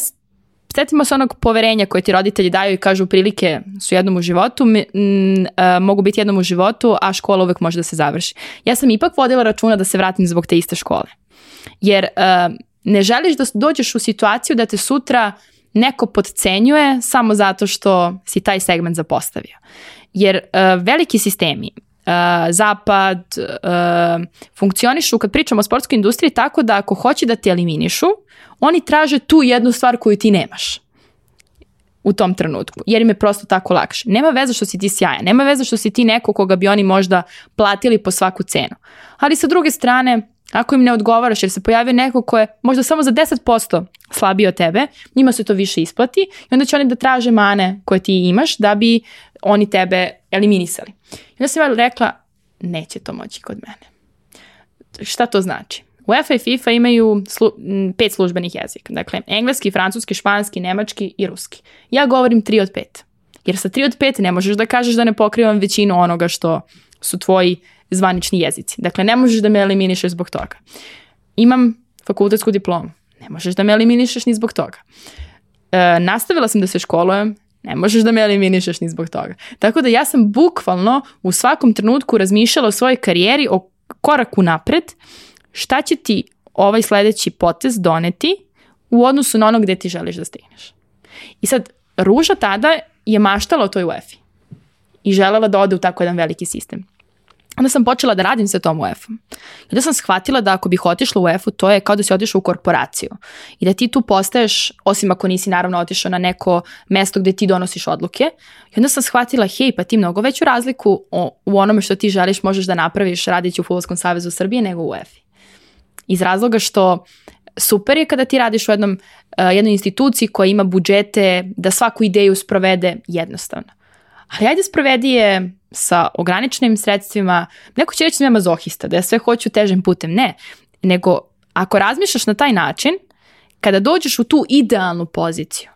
Sjetimo se onog poverenja koje ti roditelji daju i kažu prilike su jednom u životu, m, m, a, mogu biti jednom u životu, a škola uvek može da se završi. Ja sam ipak vodila računa da se vratim zbog te iste škole. Jer a, e, ne želiš da dođeš u situaciju da te sutra neko podcenjuje samo zato što si taj segment zapostavio. Jer a, e, veliki sistemi, e, zapad, funkcionišu kad pričamo o sportskoj industriji tako da ako hoće da te eliminišu, oni traže tu jednu stvar koju ti nemaš u tom trenutku, jer im je prosto tako lakše. Nema veze što si ti sjajan, nema veze što si ti neko koga bi oni možda platili po svaku cenu. Ali sa druge strane, ako im ne odgovaraš jer se pojavi neko ko je možda samo za 10% slabiji od tebe, njima se to više isplati i onda će oni da traže mane koje ti imaš da bi oni tebe eliminisali. I onda sam ja rekla, neće to moći kod mene. Šta to znači? UEFA i FIFA imaju slu, pet službenih jezika. Dakle, engleski, francuski, španski, nemački i ruski. Ja govorim tri od pet. Jer sa tri od pet ne možeš da kažeš da ne pokrivam većinu onoga što su tvoji zvanični jezici. Dakle, ne možeš da me eliminišeš zbog toga. Imam fakultetsku diplomu. Ne možeš da me eliminišeš ni zbog toga. E, nastavila sam da se školujem, ne možeš da me eliminišeš ni zbog toga. Tako da ja sam bukvalno u svakom trenutku razmišljala o svojoj karijeri, o koraku napred šta će ti ovaj sledeći potez doneti u odnosu na ono gde ti želiš da stigneš. I sad, Ruža tada je maštala o toj UEFA-i i želela da ode u tako jedan veliki sistem. Onda sam počela da radim sa tom UEFA-om. I Onda sam shvatila da ako bih otišla u UEFA-u, to je kao da si otišla u korporaciju. I da ti tu postaješ, osim ako nisi naravno otišla na neko mesto gde ti donosiš odluke. I onda sam shvatila, hej, pa ti mnogo veću razliku u onome što ti želiš možeš da napraviš radići u Futbolskom savezu Srbije nego u UEFA-i. Iz razloga što super je kada ti radiš u jednom, eh, jednoj instituciji koja ima budžete da svaku ideju sprovede jednostavno. Ali ajde sprovedi je sa ograničenim sredstvima. Neko će reći da ja mazohista, da ja sve hoću težim putem. Ne, nego ako razmišljaš na taj način, kada dođeš u tu idealnu poziciju,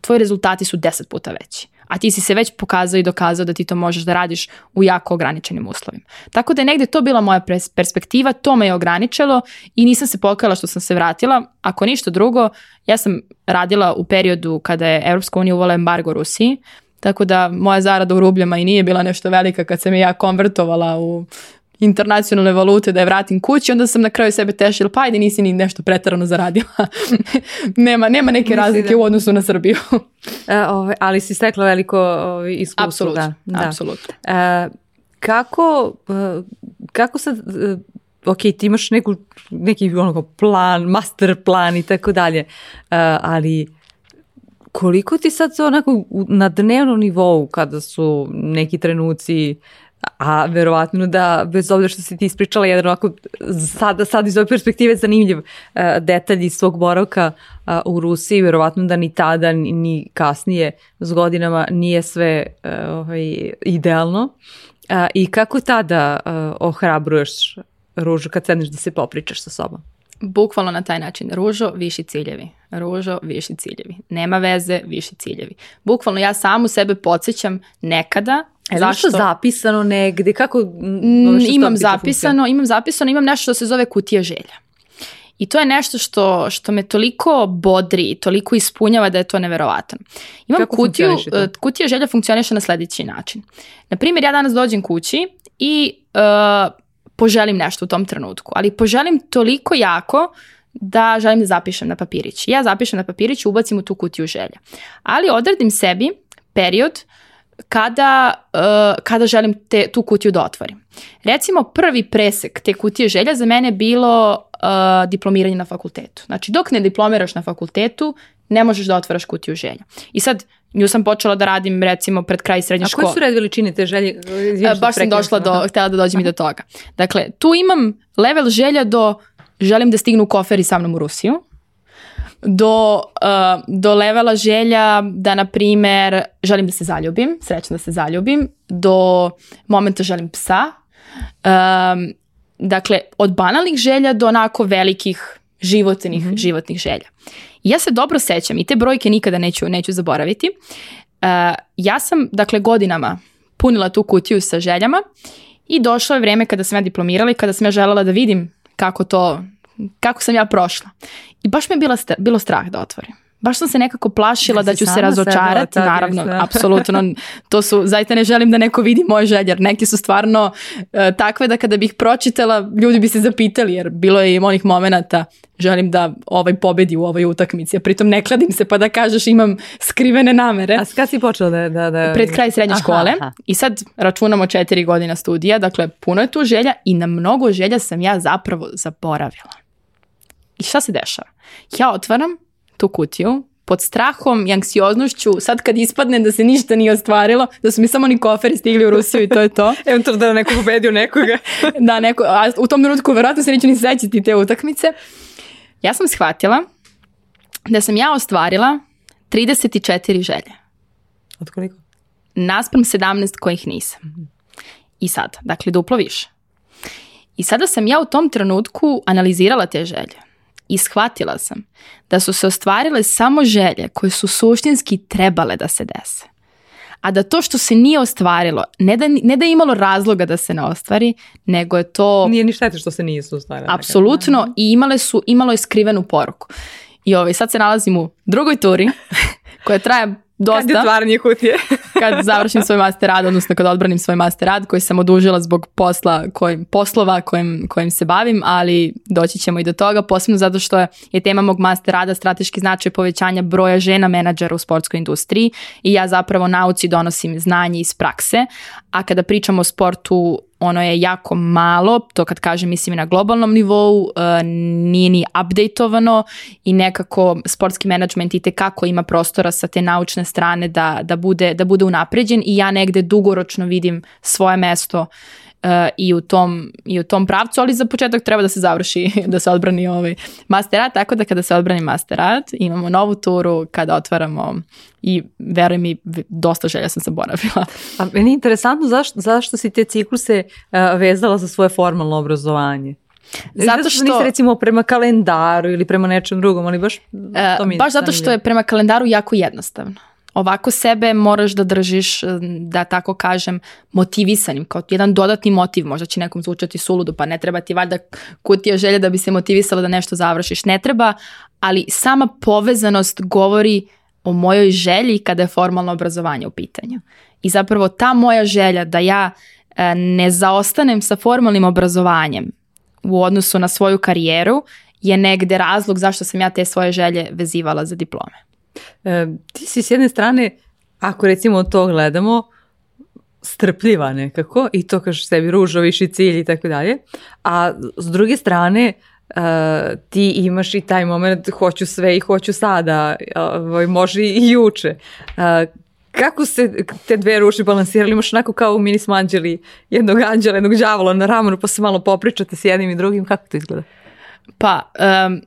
tvoji rezultati su deset puta veći a ti si se već pokazao i dokazao da ti to možeš da radiš u jako ograničenim uslovima. Tako da je negdje to bila moja perspektiva, to me je ograničilo i nisam se pokajala što sam se vratila. Ako ništa drugo, ja sam radila u periodu kada je Europska unija uvala embargo Rusiji, tako da moja zarada u rubljama i nije bila nešto velika kad sam je ja konvertovala u internacionalne valute da je vratim kući, onda sam na kraju sebe tešila, pa ajde nisi ni nešto pretarano zaradila. nema, nema neke Mislim razlike da... u odnosu na Srbiju. e, ove, ovaj, ali si stekla veliko ove, ovaj, iskustvo. Apsolutno, da, da. apsolutno. E, kako, e, kako sad, e, ok, ti imaš neku, neki onako plan, master plan i tako dalje, e, ali koliko ti sad onako na dnevnom nivou kada su neki trenuci uh, a verovatno da, bez obzira što si ti ispričala jedan ovako, sada, sad iz ove perspektive zanimljiv uh, detalj iz svog boravka uh, u Rusiji, verovatno da ni tada, ni, ni kasnije s godinama nije sve uh, ovaj, idealno. Uh, I kako tada uh, ohrabruješ Ružu kad sedneš da se popričaš sa sobom? Bukvalno na taj način. Ružo, viši ciljevi. Ružo, viši ciljevi. Nema veze, viši ciljevi. Bukvalno ja samu sebe podsjećam nekada E, Zašto zapisano negde? Kako, mm, no, imam zapisano, funkcija? imam zapisano, imam nešto što se zove kutija želja. I to je nešto što, što me toliko bodri, toliko ispunjava da je to neverovatno. Imam Kako kutiju, e, kutija želja funkcioniše na sledeći način. Na primjer, ja danas dođem kući i uh, poželim nešto u tom trenutku, ali poželim toliko jako da želim da zapišem na papirić. Ja zapišem na papirić i ubacim u tu kutiju želja. Ali odredim sebi period kada, uh, kada želim te, tu kutiju da otvorim. Recimo prvi presek te kutije želja za mene bilo uh, diplomiranje na fakultetu. Znači dok ne diplomiraš na fakultetu ne možeš da otvaraš kutiju želja. I sad nju sam počela da radim recimo pred kraj srednje škole. A koje su red veličine te želje? Eh, eh, baš sam došla do, htela da dođem i do toga. Dakle, tu imam level želja do želim da stignu koferi sa mnom u Rusiju, do, uh, do levela želja da, na primer, želim da se zaljubim, srećno da se zaljubim, do momenta želim psa. Um, dakle, od banalnih želja do onako velikih životnih, mm-hmm. životnih želja. I ja se dobro sećam i te brojke nikada neću, neću zaboraviti. Uh, ja sam, dakle, godinama punila tu kutiju sa željama i došlo je vreme kada sam ja diplomirala i kada sam ja željela da vidim kako to, kako sam ja prošla. I baš me je bila, bilo strah da otvorim baš sam se nekako plašila da, da ću se razočarati, naravno, da. apsolutno, to su, zaista ne želim da neko vidi moje želje, jer neke su stvarno e, takve da kada bih bi pročitala, ljudi bi se zapitali, jer bilo je im onih momenata, želim da ovaj pobedi u ovoj utakmici, a pritom ne kladim se pa da kažeš imam skrivene namere. A kad si počela da... da, da... Pred kraj srednje aha, škole aha. i sad računamo četiri godina studija, dakle puno je tu želja i na mnogo želja sam ja zapravo zaboravila. I šta se dešava? Ja otvaram tu kutiju pod strahom i anksioznošću, sad kad ispadne da se ništa nije ostvarilo, da su mi samo ni koferi stigli u Rusiju i to je to. Eventualno da neko pobedio nekoga. da, neko, a u tom trenutku verovatno se neću ni sećati te utakmice. Ja sam shvatila da sam ja ostvarila 34 želje. Od koliko? Naspram 17 kojih nisam. I sad, dakle duplo više. I sada sam ja u tom trenutku analizirala te želje i shvatila sam da su se ostvarile samo želje koje su suštinski trebale da se dese. A da to što se nije ostvarilo, ne da, ne da je imalo razloga da se ne ostvari, nego je to... Nije ni štete što se nisu ostvarile. Da. Apsolutno mhm. i imale su, imalo je skrivenu poruku. I ovaj, sad se nalazim u drugoj turi koja traje dosta. Kad je otvaranje kutije. kad završim svoj master rad, odnosno kad odbranim svoj master rad koji sam odužila zbog posla kojim, poslova kojim, kojim se bavim, ali doći ćemo i do toga, posebno zato što je, tema mog master rada strateški značaj povećanja broja žena menadžera u sportskoj industriji i ja zapravo nauci donosim znanje iz prakse, a kada pričamo o sportu ono je jako malo, to kad kažem mislim i na globalnom nivou, e, nije ni updateovano i nekako sportski menadžment i tekako ima prostora sa te naučne strane da, da, bude, da bude unapređen i ja negde dugoročno vidim svoje mesto E, i u, tom, i u tom pravcu, ali za početak treba da se završi, da se odbrani ovaj masterat, tako da kada se odbrani masterat imamo novu turu kada otvaramo i veruj mi, dosta želja sam zaboravila. A meni je interesantno zašto, zašto si te cikluse uh, vezala za svoje formalno obrazovanje? Zato što... Nisi recimo prema kalendaru ili prema nečem drugom, ali baš e, to mi Baš zato što je prema kalendaru jako jednostavno ovako sebe moraš da držiš, da tako kažem, motivisanim, kao jedan dodatni motiv, možda će nekom zvučati suludo, pa ne treba ti valjda kutija želje da bi se motivisala da nešto završiš, ne treba, ali sama povezanost govori o mojoj želji kada je formalno obrazovanje u pitanju. I zapravo ta moja želja da ja e, ne zaostanem sa formalnim obrazovanjem u odnosu na svoju karijeru je negde razlog zašto sam ja te svoje želje vezivala za diplome. E, ti si s jedne strane, ako recimo to gledamo, strpljiva nekako i to kažeš sebi ružoviš i cilj i tako dalje, a s druge strane Uh, ti imaš i taj moment hoću sve i hoću sada, uh, može i juče. Uh, kako se te dve ruše balansirali? Imaš onako kao u mini smanđeli jednog anđela, jednog đavola na ramonu pa se malo popričate s jednim i drugim. Kako to izgleda? Pa, um,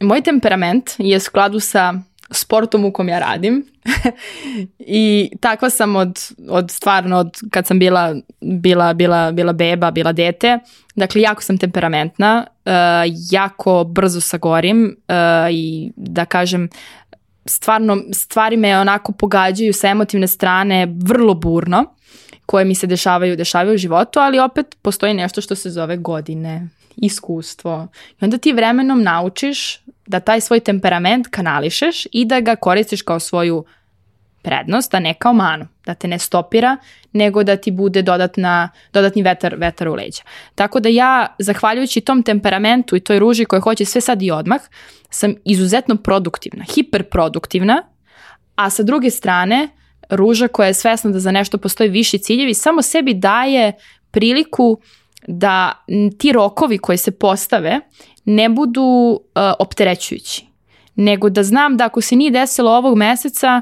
moj temperament je u skladu sa sportom u kom ja radim i takva sam od, od stvarno od kad sam bila, bila, bila, bila beba, bila dete, dakle jako sam temperamentna, uh, jako brzo sagorim uh, e, i da kažem stvarno stvari me onako pogađaju sa emotivne strane vrlo burno koje mi se dešavaju, dešavaju u životu, ali opet postoji nešto što se zove godine iskustvo. I onda ti vremenom naučiš da taj svoj temperament kanališeš i da ga koristiš kao svoju prednost, a ne kao manu. Da te ne stopira, nego da ti bude dodatna, dodatni vetar, vetar u leđa. Tako da ja, zahvaljujući tom temperamentu i toj ruži koja hoće sve sad i odmah, sam izuzetno produktivna, hiperproduktivna, a sa druge strane, ruža koja je svesna da za nešto postoji viši ciljevi, samo sebi daje priliku da ti rokovi koje se postave ne budu uh, opterećujući, nego da znam da ako se nije desilo ovog meseca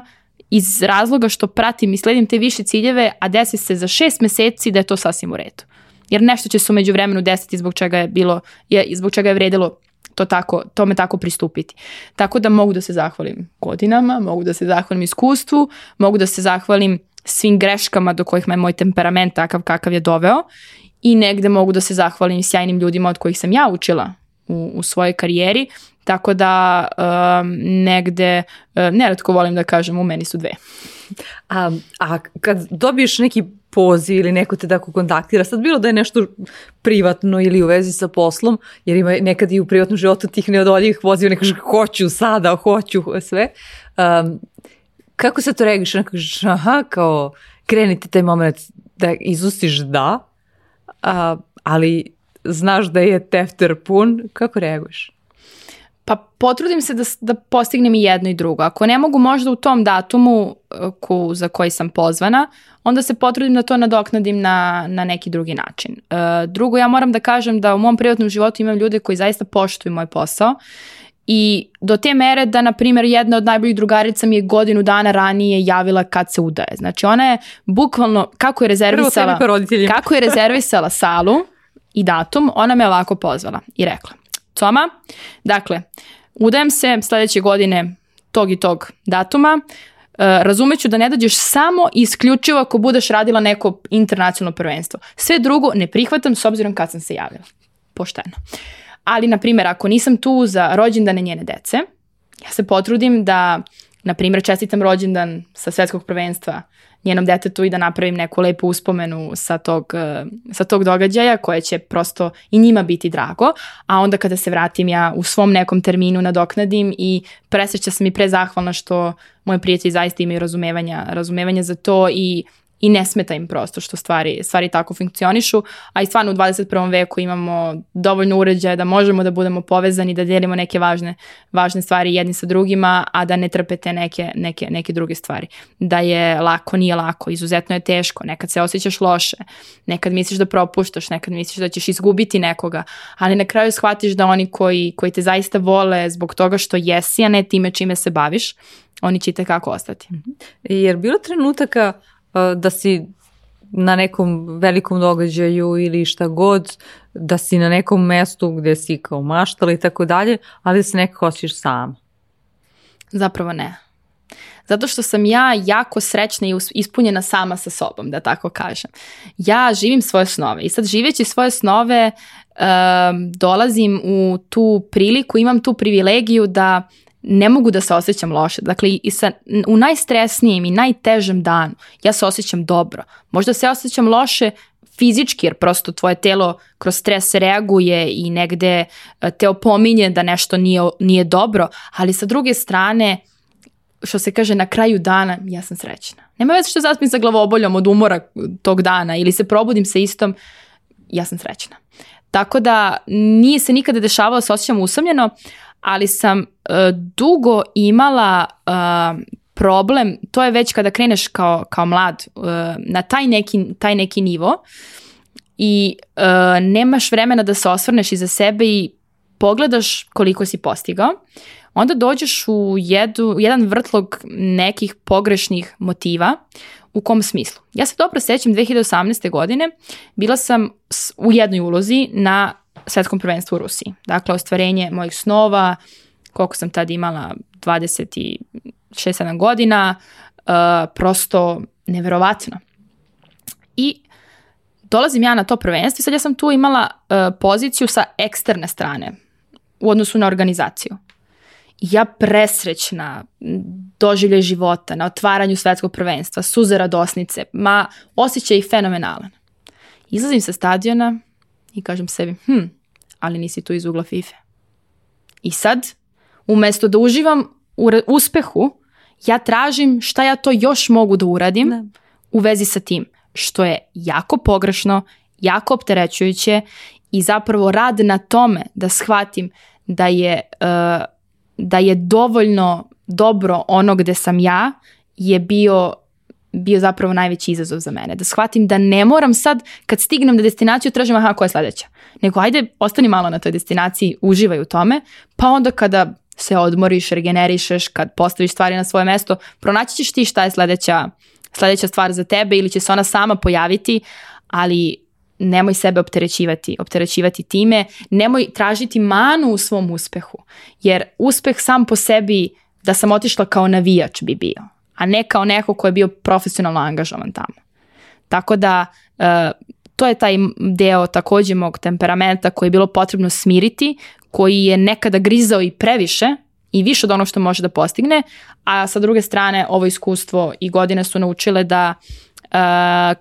iz razloga što pratim i sledim te više ciljeve, a desi se za šest meseci da je to sasvim u redu. Jer nešto će se umeđu vremenu desiti zbog čega je bilo, je, zbog čega je vredilo to tako, tome tako pristupiti. Tako da mogu da se zahvalim godinama, mogu da se zahvalim iskustvu, mogu da se zahvalim svim greškama do kojih me moj temperament takav kakav je doveo i negde mogu da se zahvalim sjajnim ljudima od kojih sam ja učila u, u svojoj karijeri, tako da um, negde, uh, neretko volim da kažem, u meni su dve. A, a kad dobiješ neki poziv ili neko te tako kontaktira, sad bilo da je nešto privatno ili u vezi sa poslom, jer ima nekad i u privatnom životu tih neodoljivih poziva, neko što hoću sada, hoću sve. Um, kako se to reagiš? Ono kažeš, aha, kao krenite taj moment da izustiš da, a, ali znaš da je tefter pun, kako reaguješ? Pa potrudim se da, da postignem i jedno i drugo. Ako ne mogu možda u tom datumu e, ku, za koji sam pozvana, onda se potrudim da to nadoknadim na, na neki drugi način. E, drugo, ja moram da kažem da u mom privatnom životu imam ljude koji zaista poštuju moj posao I do te mere da, na primjer, jedna od najboljih drugarica mi je godinu dana ranije javila kad se udaje. Znači ona je bukvalno, kako je rezervisala, kako je rezervisala salu i datum, ona me ovako pozvala i rekla. Coma, dakle, udajem se sledeće godine tog i tog datuma, Uh, e, razumeću da ne dođeš samo isključivo ako budeš radila neko internacionalno prvenstvo. Sve drugo ne prihvatam s obzirom kad sam se javila. Pošteno. Ali, na primjer, ako nisam tu za rođendane njene dece, ja se potrudim da, na primjer, čestitam rođendan sa svetskog prvenstva njenom detetu i da napravim neku lepu uspomenu sa tog, eh, sa tog događaja koje će prosto i njima biti drago, a onda kada se vratim ja u svom nekom terminu nadoknadim i presreća sam i prezahvalna što moje prijatelji zaista imaju razumevanja, razumevanja za to i i ne smeta im prosto što stvari, stvari tako funkcionišu, a i stvarno u 21. veku imamo dovoljno uređaja da možemo da budemo povezani, da delimo neke važne, važne stvari jedni sa drugima, a da ne trpete neke, neke, neke druge stvari. Da je lako, nije lako, izuzetno je teško, nekad se osjećaš loše, nekad misliš da propuštaš, nekad misliš da ćeš izgubiti nekoga, ali na kraju shvatiš da oni koji, koji te zaista vole zbog toga što jesi, a ne time čime se baviš, oni će i tekako ostati. Mhm. Jer bilo trenutaka E, da si na nekom velikom događaju ili šta god, da si na nekom mestu gde si kao maštala i tako dalje, ali da se nekako osjećaš sama. Zapravo ne. Zato što sam ja jako srećna i ispunjena sama sa sobom, da tako kažem. Ja živim svoje snove i sad živeći svoje snove um, dolazim u tu priliku, imam tu privilegiju da uh, ne mogu da se osjećam loše. Dakle, i sa, u najstresnijem i najtežem danu ja se osjećam dobro. Možda se osjećam loše fizički, jer prosto tvoje telo kroz stres reaguje i negde e, te opominje da nešto nije, nije dobro, ali sa druge strane, što se kaže, na kraju dana ja sam srećna. Nema veze što zaspim sa glavoboljom od umora tog dana ili se probudim sa istom, ja sam srećna. Tako da nije se nikada dešavalo da se osjećam usamljeno, ali sam uh, dugo imala uh, problem, to je već kada kreneš kao, kao mlad uh, na taj neki, taj neki nivo i nemaš vremena da se osvrneš iza sebe i pogledaš koliko si postigao, onda dođeš u jedu, jedan vrtlog nekih pogrešnih motiva u kom smislu. Ja se dobro sećam 2018. godine bila sam u jednoj ulozi na svetskom prvenstvu u Rusiji. Dakle, ostvarenje mojih snova, koliko sam tad imala, 26-7 godina, uh, prosto neverovatno. I dolazim ja na to prvenstvo i sad ja sam tu imala uh, poziciju sa eksterne strane u odnosu na organizaciju. Ja presrećna, doživlje života, na otvaranju svetskog prvenstva, suze radosnice, ma osjećaj fenomenalan. Izlazim sa stadiona, i kažem sebi, hm, ali nisi tu iz ugla Fife. I sad, umesto da uživam u uspjehu, ja tražim šta ja to još mogu da uradim ne. Da. u vezi sa tim, što je jako pogrešno, jako opterećujuće i zapravo rad na tome da shvatim da je, e, da je dovoljno dobro ono gde sam ja je bio bio zapravo najveći izazov za mene. Da shvatim da ne moram sad kad stignem na destinaciju tražim aha koja je sledeća. Nego ajde ostani malo na toj destinaciji, uživaj u tome, pa onda kada se odmoriš, regenerišeš, kad postaviš stvari na svoje mesto, pronaći ćeš ti šta je sledeća, sledeća stvar za tebe ili će se ona sama pojaviti, ali nemoj sebe opterećivati, opterećivati time, nemoj tražiti manu u svom uspehu, jer uspeh sam po sebi da sam otišla kao navijač bi bio a ne kao neko ko je bio profesionalno angažovan tamo. Tako da uh, to je taj deo takođe mog temperamenta koji je bilo potrebno smiriti, koji je nekada grizao i previše i više od onog što može da postigne, a sa druge strane ovo iskustvo i godine su naučile da uh,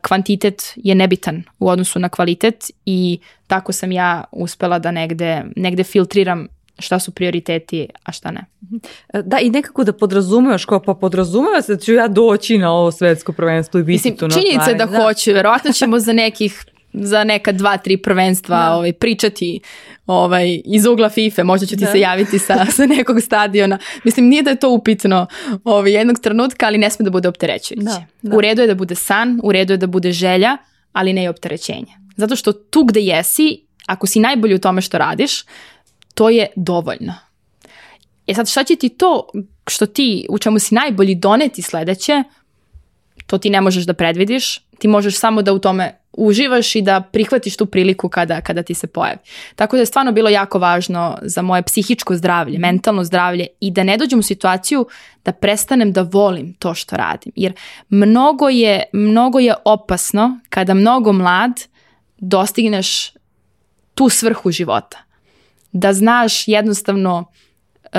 kvantitet je nebitan u odnosu na kvalitet i tako sam ja uspela da negde, negde filtriram šta su prioriteti, a šta ne. E, da, i nekako da podrazumevaš kao pa podrazumeva se da ću ja doći na ovo svetsko prvenstvo i biti Mislim, tu na Činjenica je da, da hoću, verovatno ćemo za nekih za neka dva, tri prvenstva da. ovaj, pričati ovaj, iz ugla FIFA, e, možda ću ti da. se javiti sa, sa nekog stadiona. Mislim, nije da je to upitno ovaj, jednog trenutka, ali ne sme da bude opterećujući. Da, da. U redu je da bude san, u redu je da bude želja, ali ne i opterećenje. Zato što tu gde jesi, ako si najbolji u tome što radiš, to je dovoljno. E sad šta će ti to što ti, u čemu si najbolji doneti sledeće, to ti ne možeš da predvidiš, ti možeš samo da u tome uživaš i da prihvatiš tu priliku kada, kada ti se pojavi. Tako da je stvarno bilo jako važno za moje psihičko zdravlje, mentalno zdravlje i da ne dođem u situaciju da prestanem da volim to što radim. Jer mnogo je, mnogo je opasno kada mnogo mlad dostigneš tu svrhu života da znaš jednostavno uh,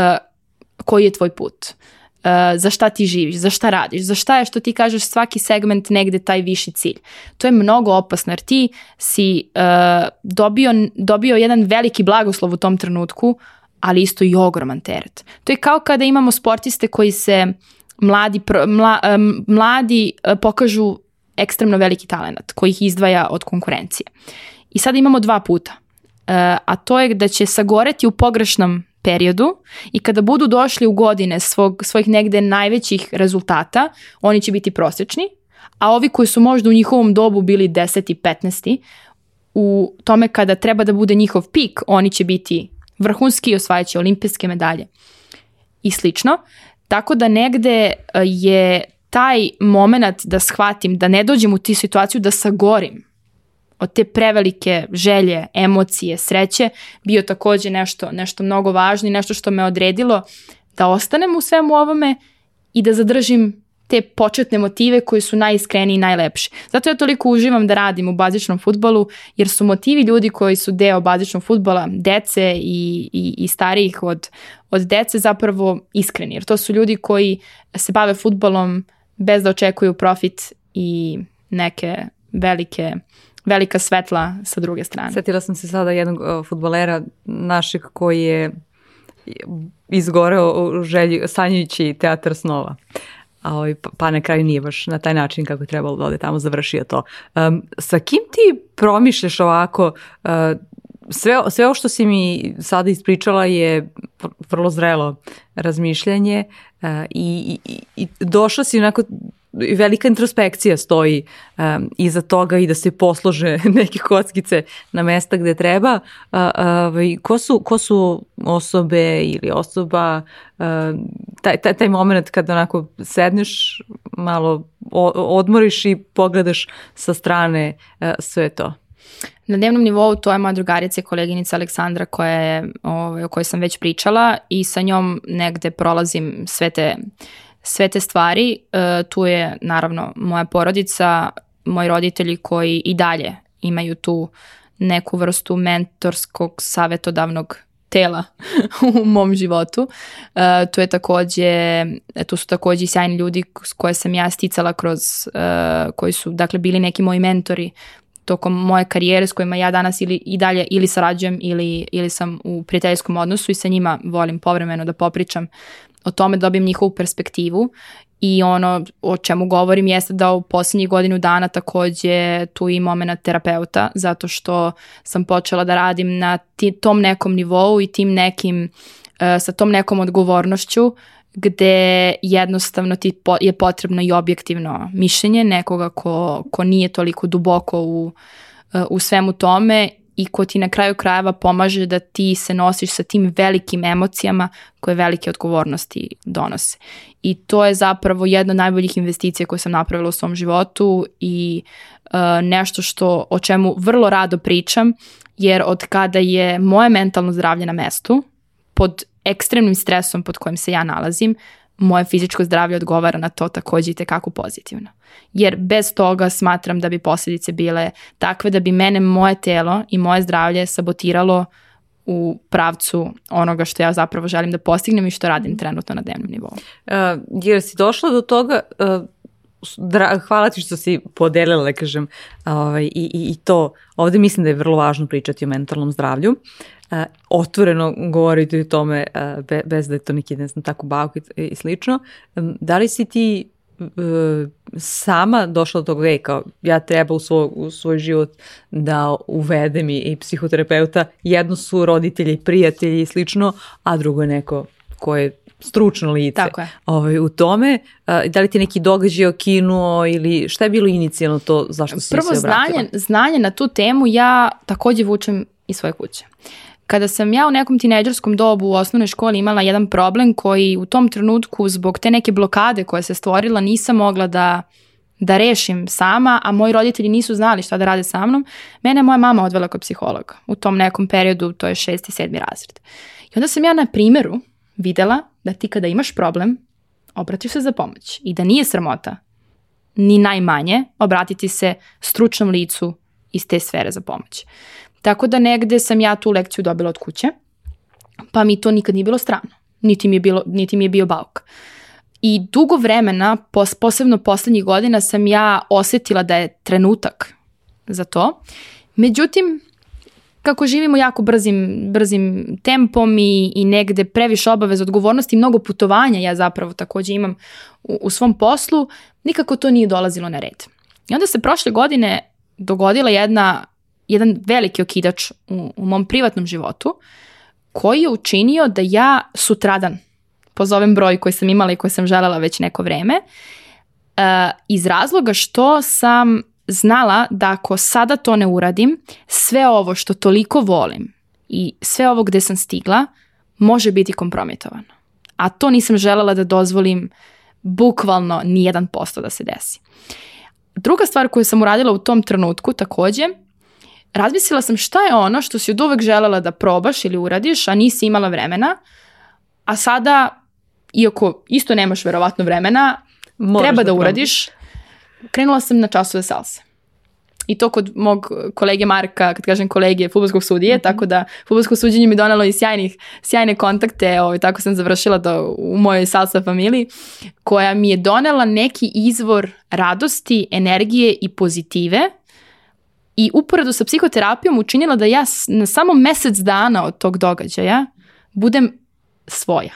koji je tvoj put. Uh, za šta ti živiš, za šta radiš, za šta je što ti kažeš svaki segment negde taj viši cilj. To je mnogo opasno jer ti si uh, dobio, dobio jedan veliki blagoslov u tom trenutku, ali isto i ogroman teret. To je kao kada imamo sportiste koji se mladi, pro, mla, um, mladi uh, pokažu ekstremno veliki talent koji ih izdvaja od konkurencije. I sada imamo dva puta – a to je da će sagoreti u pogrešnom periodu i kada budu došli u godine svog, svojih negde najvećih rezultata, oni će biti prosečni, a ovi koji su možda u njihovom dobu bili 10. i 15. u tome kada treba da bude njihov pik, oni će biti vrhunski i osvajaće olimpijske medalje i slično. Tako da negde e, je taj moment da shvatim, da ne dođem u ti situaciju da sagorim, od te prevelike želje, emocije, sreće bio takođe nešto, nešto mnogo važno i nešto što me odredilo da ostanem u svemu ovome i da zadržim te početne motive koji su najiskreniji i najlepši. Zato ja toliko uživam da radim u bazičnom futbolu, jer su motivi ljudi koji su deo bazičnog futbola, dece i, i, i starijih od, od dece zapravo iskreni. Jer to su ljudi koji se bave futbolom bez da očekuju profit i neke velike uh, velika svetla sa druge strane. Setila sam se sada jednog uh, futbolera našeg koji je izgoreo u želji, sanjujući teatar snova. A ovaj, pa, pa na kraju nije baš na taj način kako je trebalo da ode tamo završio to. Um, sa kim ti promišljaš ovako uh, sve, sve ovo što si mi sada ispričala je vrlo zrelo razmišljanje uh, i, i, i došla si onako velika introspekcija stoji um, iza toga i da se poslože neke kockice na mesta gde treba. Uh, uh, ko, su, ko su osobe ili osoba, uh, taj, taj, taj moment kad onako sedneš, malo odmoriš i pogledaš sa strane uh, sve to? Na dnevnom nivou to je moja drugarica i koleginica Aleksandra koja je, ovaj, o kojoj sam već pričala i sa njom negde prolazim sve te uh, sve te stvari. E, tu je naravno moja porodica, moji roditelji koji i dalje imaju tu neku vrstu mentorskog savetodavnog tela u mom životu. E, tu je takođe, e, tu su takođe i sjajni ljudi s koje sam ja sticala kroz, koji su dakle bili neki moji mentori tokom moje karijere s kojima ja danas ili i dalje ili sarađujem ili, ili sam u prijateljskom odnosu i sa njima volim povremeno da popričam o tome dobijem njihovu perspektivu i ono o čemu govorim jeste da u poslednjih godinu dana takođe tu i momena terapeuta zato što sam počela da radim na ti, tom nekom nivou i tim nekim e, sa tom nekom odgovornošću gde jednostavno ti po, je potrebno i objektivno mišljenje nekoga ko, ko nije toliko duboko u, e, u svemu tome i ko ti na kraju krajeva pomaže da ti se nosiš sa tim velikim emocijama koje velike odgovornosti donose. I to je zapravo jedna od najboljih investicija koju sam napravila u svom životu i uh, nešto što o čemu vrlo rado pričam, jer od kada je moje mentalno zdravlje na mestu, pod ekstremnim stresom pod kojim se ja nalazim, moje fizičko zdravlje odgovara na to takođe i tekako pozitivno. Jer bez toga smatram da bi posljedice bile takve da bi mene moje telo i moje zdravlje sabotiralo u pravcu onoga što ja zapravo želim da postignem i što radim trenutno na dnevnom nivou. Uh, e, jer si došla do toga, uh, e, dra hvala ti što si podelila, da kažem, uh, i, i, i to. ovde mislim da je vrlo važno pričati o mentalnom zdravlju. E, otvoreno govoriti o tome e, bez da je to neki, ne znam, tako bauk i slično. Da li si ti e, sama došla do toga, ej, kao ja treba u svoj, u svoj život da uvedem i, i psihoterapeuta. Jedno su roditelji, prijatelji i slično, a drugo je neko koje je stručno lice. Tako je. Ovaj, u tome, a, da li ti neki događaj okinuo ili šta je bilo inicijalno to zašto si Prvo, se obratila? Prvo znanje, znanje na tu temu ja takođe vučem iz svoje kuće. Uh, Kada sam ja u nekom tineđerskom dobu u osnovnoj školi imala jedan problem koji u tom trenutku zbog te neke blokade koja se stvorila nisam mogla da da rešim sama, a moji roditelji nisu znali šta da rade sa mnom, mene je moja mama odvela kod psihologa u tom nekom periodu, to je šesti, sedmi razred. I onda sam ja na primeru videla da ti kada imaš problem, obratiš se za pomoć i da nije sramota ni najmanje obratiti se stručnom licu iz te sfere za pomoć. Tako da negde sam ja tu lekciju dobila od kuće, pa mi to nikad nije bilo strano, niti mi je, bilo, niti mi je bio bauk. I dugo vremena, pos, posebno poslednjih godina, sam ja osetila da je trenutak za to. Međutim, kako živimo jako brzim, brzim tempom i, i negde previše obaveza, odgovornosti, mnogo putovanja ja zapravo takođe imam u, u svom poslu, nikako to nije dolazilo na red. I onda se prošle godine dogodila jedna jedan veliki okidač u, u mom privatnom životu koji je učinio da ja sutradan pozovem broj koji sam imala i koji sam želela već neko vreme uh, iz razloga što sam znala da ako sada to ne uradim, sve ovo što toliko volim i sve ovo gde sam stigla može biti kompromitovano. A to nisam želela da dozvolim bukvalno ni jedan posto da se desi. Druga stvar koju sam uradila u tom trenutku takođe razmislila sam šta je ono što si od uvek želela da probaš ili uradiš, a nisi imala vremena, a sada, iako isto nemaš verovatno vremena, Moraš treba da, da uradiš. Krenula sam na časove salse. I to kod mog kolege Marka, kad kažem kolege, futbolskog sudije, mm -hmm. tako da futbolsko suđenje mi donalo i sjajnih, sjajne kontakte, ovaj, tako sam završila da u mojoj salsa familiji, koja mi je donela neki izvor radosti, energije i pozitive, i uporedu sa psihoterapijom učinila da ja na samo mesec dana od tog događaja budem svoja.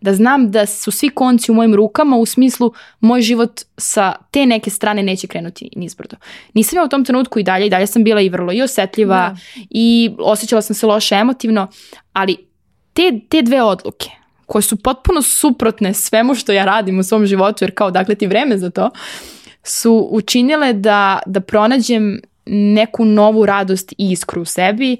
Da znam da su svi konci u mojim rukama u smislu moj život sa te neke strane neće krenuti nizbrdo. Nisam ja u tom trenutku i dalje, i dalje sam bila i vrlo i osjetljiva da. i osjećala sam se loše emotivno, ali te, te dve odluke koje su potpuno suprotne svemu što ja radim u svom životu, jer kao dakle ti vreme za to, su učinile da, da pronađem neku novu radost i iskru u sebi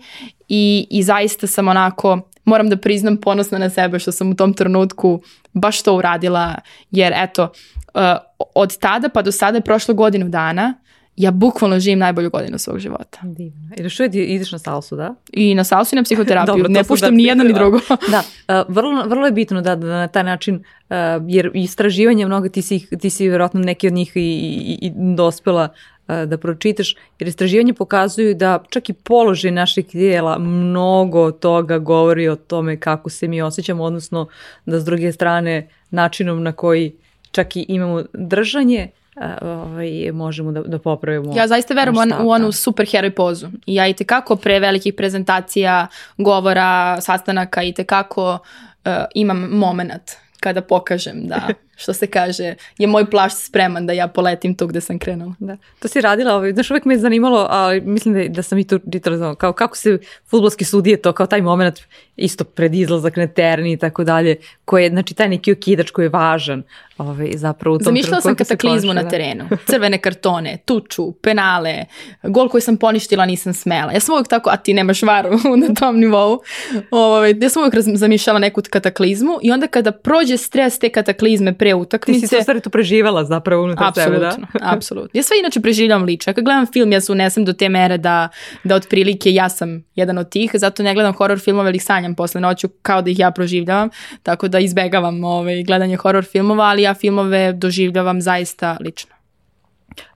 i, i zaista sam onako, moram da priznam ponosna na sebe što sam u tom trenutku baš to uradila, jer eto, eh, od tada pa do sada je prošlo godinu dana, ja bukvalno živim najbolju godinu svog života. Divno. I još uvijek ideš na salsu, da? I na salsu i na psihoterapiju. Dobro, ne puštam da ni jedno da. ni drugo. da, uh, vrlo, vrlo je bitno da, da na taj način, uh, jer istraživanje mnogo, ti si, ti si vjerojatno neki od njih i, i, i dospela E, da pročitaš, jer istraživanje pokazuju da čak i položaj naših tijela mnogo toga govori o tome kako se mi osjećamo, odnosno da s druge strane načinom na koji čak i imamo držanje, e, ovaj, možemo da, da popravimo. Ja zaista verujem u onu super pozu. I ja i tekako pre velikih prezentacija, govora, sastanaka i tekako uh, e, imam moment kada pokažem da što se kaže, je moj plašt spreman da ja poletim tu gde sam krenula. Da. To si radila, ovaj, znaš, uvek me je zanimalo, ali mislim da, da sam i tu čitala, kao kako se futbolski sudije to, kao taj moment isto pred izlazak na terni i tako dalje, koji je, znači, taj neki okidač koji je važan ovaj, zapravo u tom Zamišljala sam kataklizmu na terenu, crvene kartone, tuču, penale, gol koji sam poništila nisam smela. Ja sam uvijek tako, a ti nemaš varu na tom nivou. Ovaj, ja sam uvijek zamišljala neku kataklizmu i onda kada prođe stres te kataklizme pre utakmice. Ti si stvari tu preživela zapravo unutar sebe, da? apsolutno. apsolutno. Ja sve inače preživljam lično. kad gledam film, ja se unesem do te mere da, da otprilike ja sam jedan od tih, zato ne gledam horor filmove ili sanjam posle noću kao da ih ja proživljavam, tako da izbegavam ovaj, gledanje horor filmova, ali ja filmove doživljavam zaista lično.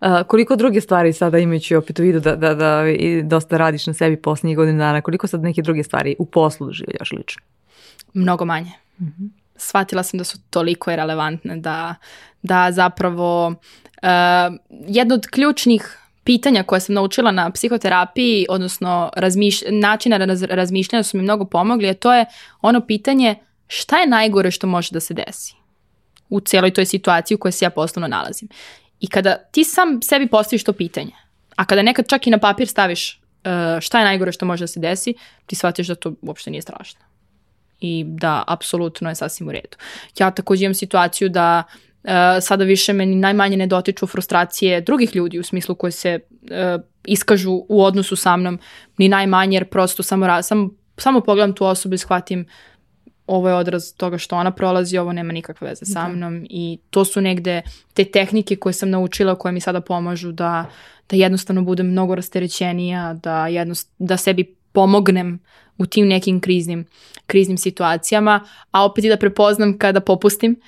A, koliko druge stvari sada imajući opet u vidu da, da, da i dosta radiš na sebi posljednjih godina dana, koliko sad neke druge stvari u poslu doživljaš lično? Mnogo manje. Mm -hmm shvatila sam da su toliko relevantne da, da zapravo uh, jedno od ključnih pitanja koje sam naučila na psihoterapiji, odnosno razmišlj, načina raz, razmišljanja su mi mnogo pomogli, a to je ono pitanje šta je najgore što može da se desi u cijeloj toj situaciji u kojoj se ja poslovno nalazim. I kada ti sam sebi postaviš to pitanje, a kada nekad čak i na papir staviš uh, šta je najgore što može da se desi, ti shvatiš da to uopšte nije strašno i da, apsolutno je sasvim u redu. Ja takođe imam situaciju da Uh, sada više meni najmanje ne dotiču frustracije drugih ljudi u smislu koje se uh, iskažu u odnosu sa mnom ni najmanje jer prosto samo, sam, samo pogledam tu osobu i shvatim ovo je odraz toga što ona prolazi, ovo nema nikakve veze sa da. mnom da. i to su negde te tehnike koje sam naučila koje mi sada pomažu da, da jednostavno budem mnogo rasterećenija, da, jednost, da sebi pomognem u tim nekim kriznim, kriznim situacijama, a opet i da prepoznam kada popustim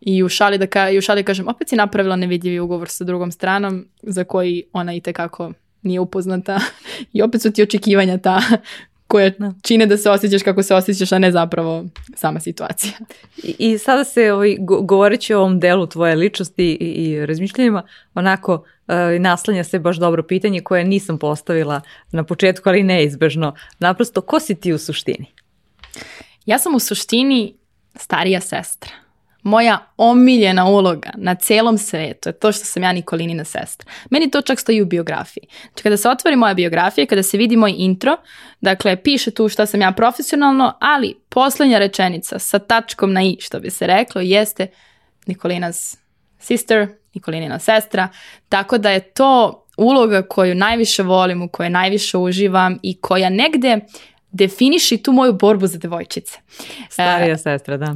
i u šali, da ka, i u šali kažem opet si napravila nevidljivi ugovor sa drugom stranom za koji ona i tekako nije upoznata i opet su ti očekivanja ta koje da. čine da se osjećaš kako se osjećaš, a ne zapravo sama situacija. I, i sada se ovaj, govoreći o ovom delu tvoje ličnosti i, i razmišljenjima, onako e, naslanja se baš dobro pitanje koje nisam postavila na početku, ali neizbežno. Naprosto, ko si ti u suštini? Ja sam u suštini starija sestra moja omiljena uloga na celom svetu je to što sam ja Nikolinina sestra. Meni to čak stoji u biografiji. Znači kada se otvori moja biografija, kada se vidi moj intro, dakle piše tu šta sam ja profesionalno, ali poslednja rečenica sa tačkom na i što bi se reklo jeste Nikolinas sister, Nikolinina sestra, tako da je to uloga koju najviše volim, u kojoj najviše uživam i koja negde definiši tu moju borbu za devojčice. Starija e, sestra, da.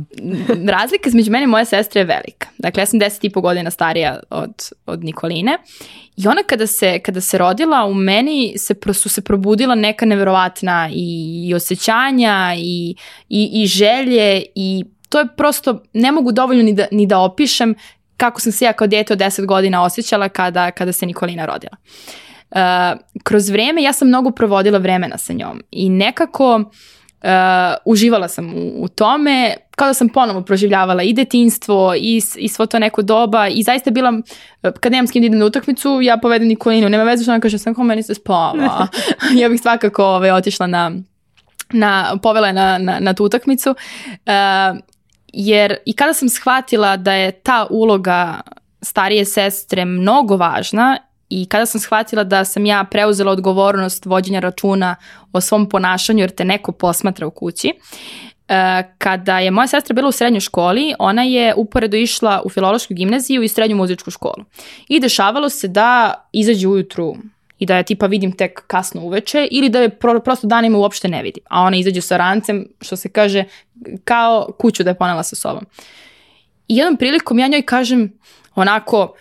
razlika između mene i moje sestre je velika. Dakle, ja sam deset i po godina starija od, od Nikoline i ona kada se, kada se rodila u meni se, su se probudila neka neverovatna i, i osjećanja i, i, i želje i to je prosto, ne mogu dovoljno ni da, ni da opišem kako sam se ja kao dete od 10 godina osjećala kada, kada se Nikolina rodila. Uh, uh, kroz vreme ja sam mnogo provodila vremena sa njom i nekako uh, uživala sam u, u tome, kao da sam ponovo proživljavala i detinstvo i, i svo to neko doba i zaista bila, uh, kad nemam s kim da idem na utakmicu, ja povedem Nikolinu, nema veze što ona kaže, sam kao meni se spava. ja bih svakako ovaj, otišla na, na, povela je na, na, na tu utakmicu. Uh, jer i kada sam shvatila da je ta uloga starije sestre mnogo važna I kada sam shvatila da sam ja preuzela odgovornost vođenja računa o svom ponašanju jer te neko posmatra u kući, e, kada je moja sestra bila u srednjoj školi, ona je uporedo išla u filološku gimnaziju i srednju muzičku školu. I dešavalo se da izađe ujutru i da je tipa vidim tek kasno uveče ili da je pro, prosto danima uopšte ne vidim. A ona izađe sa rancem, što se kaže, kao kuću da je ponela sa sobom. I jednom prilikom ja njoj kažem onako,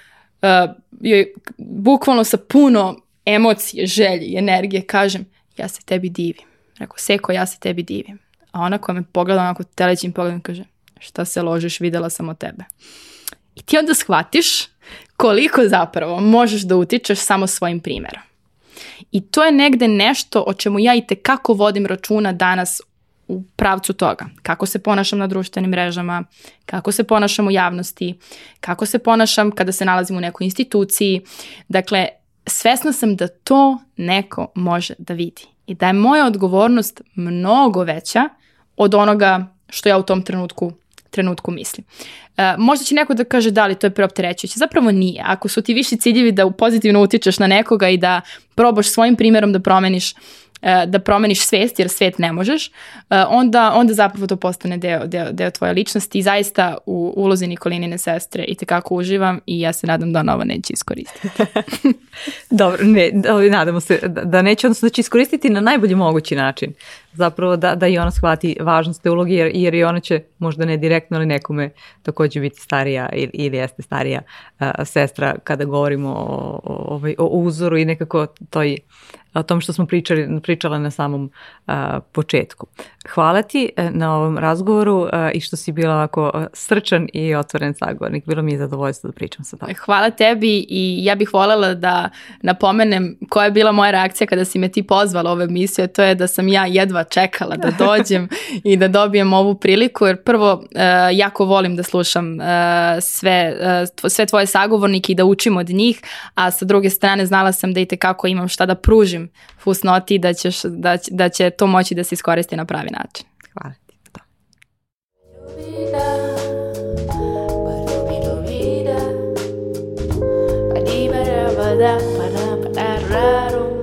Uh, joj bukvalno sa puno emocije, želje i energije kažem ja se tebi divim. Rekao, Seko, ja se tebi divim. A ona koja me pogleda onako telećim pogledom kaže šta se ložiš, videla sam od tebe. I ti onda shvatiš koliko zapravo možeš da utičeš samo svojim primerom. I to je negde nešto o čemu ja i tekako vodim računa danas u pravcu toga. Kako se ponašam na društvenim mrežama, kako se ponašam u javnosti, kako se ponašam kada se nalazim u nekoj instituciji. Dakle, svesna sam da to neko može da vidi i da je moja odgovornost mnogo veća od onoga što ja u tom trenutku trenutku mislim. E, možda će neko da kaže da li to je preopterećujuće. Zapravo nije. Ako su ti viši ciljevi da pozitivno utičeš na nekoga i da probaš svojim primjerom da promeniš E, da promeniš svest, jer svet ne možeš, e, onda, onda zapravo to postane deo, deo, deo tvoje ličnosti i zaista u ulozi Nikolinine sestre i tekako uživam i ja se nadam da ona ovo neće iskoristiti. Dobro, ne, nadamo se da, da neće, odnosno da će iskoristiti na najbolji mogući način. Zapravo da, da i ona shvati važnost te uloge, jer, jer i ona će možda ne direktno, ali nekome takođe biti starija ili, ili jeste starija a, e, sestra kada govorimo o, o, o, ovaj, o uzoru i nekako toj o tom što smo pričali, pričala na samom a, početku. Hvala ti e, na ovom razgovoru a, e, i što si bila ovako e, srčan i otvoren sagovornik. Bilo mi je zadovoljstvo da pričam sa tobom. Hvala tebi i ja bih voljela da napomenem koja je bila moja reakcija kada si me ti pozvala ove emisije, to je da sam ja jedva čekala da dođem i da dobijem ovu priliku, jer prvo a, jako volim da slušam sve, tvo, sve tvoje sagovornike i da učim od njih, a sa druge strane znala sam da i tekako imam šta da pružim nekim fusnoti da, ćeš, da, da će to moći da se iskoristi na pravi način. Hvala ti. Pa da. Da, da, da, da, da, da,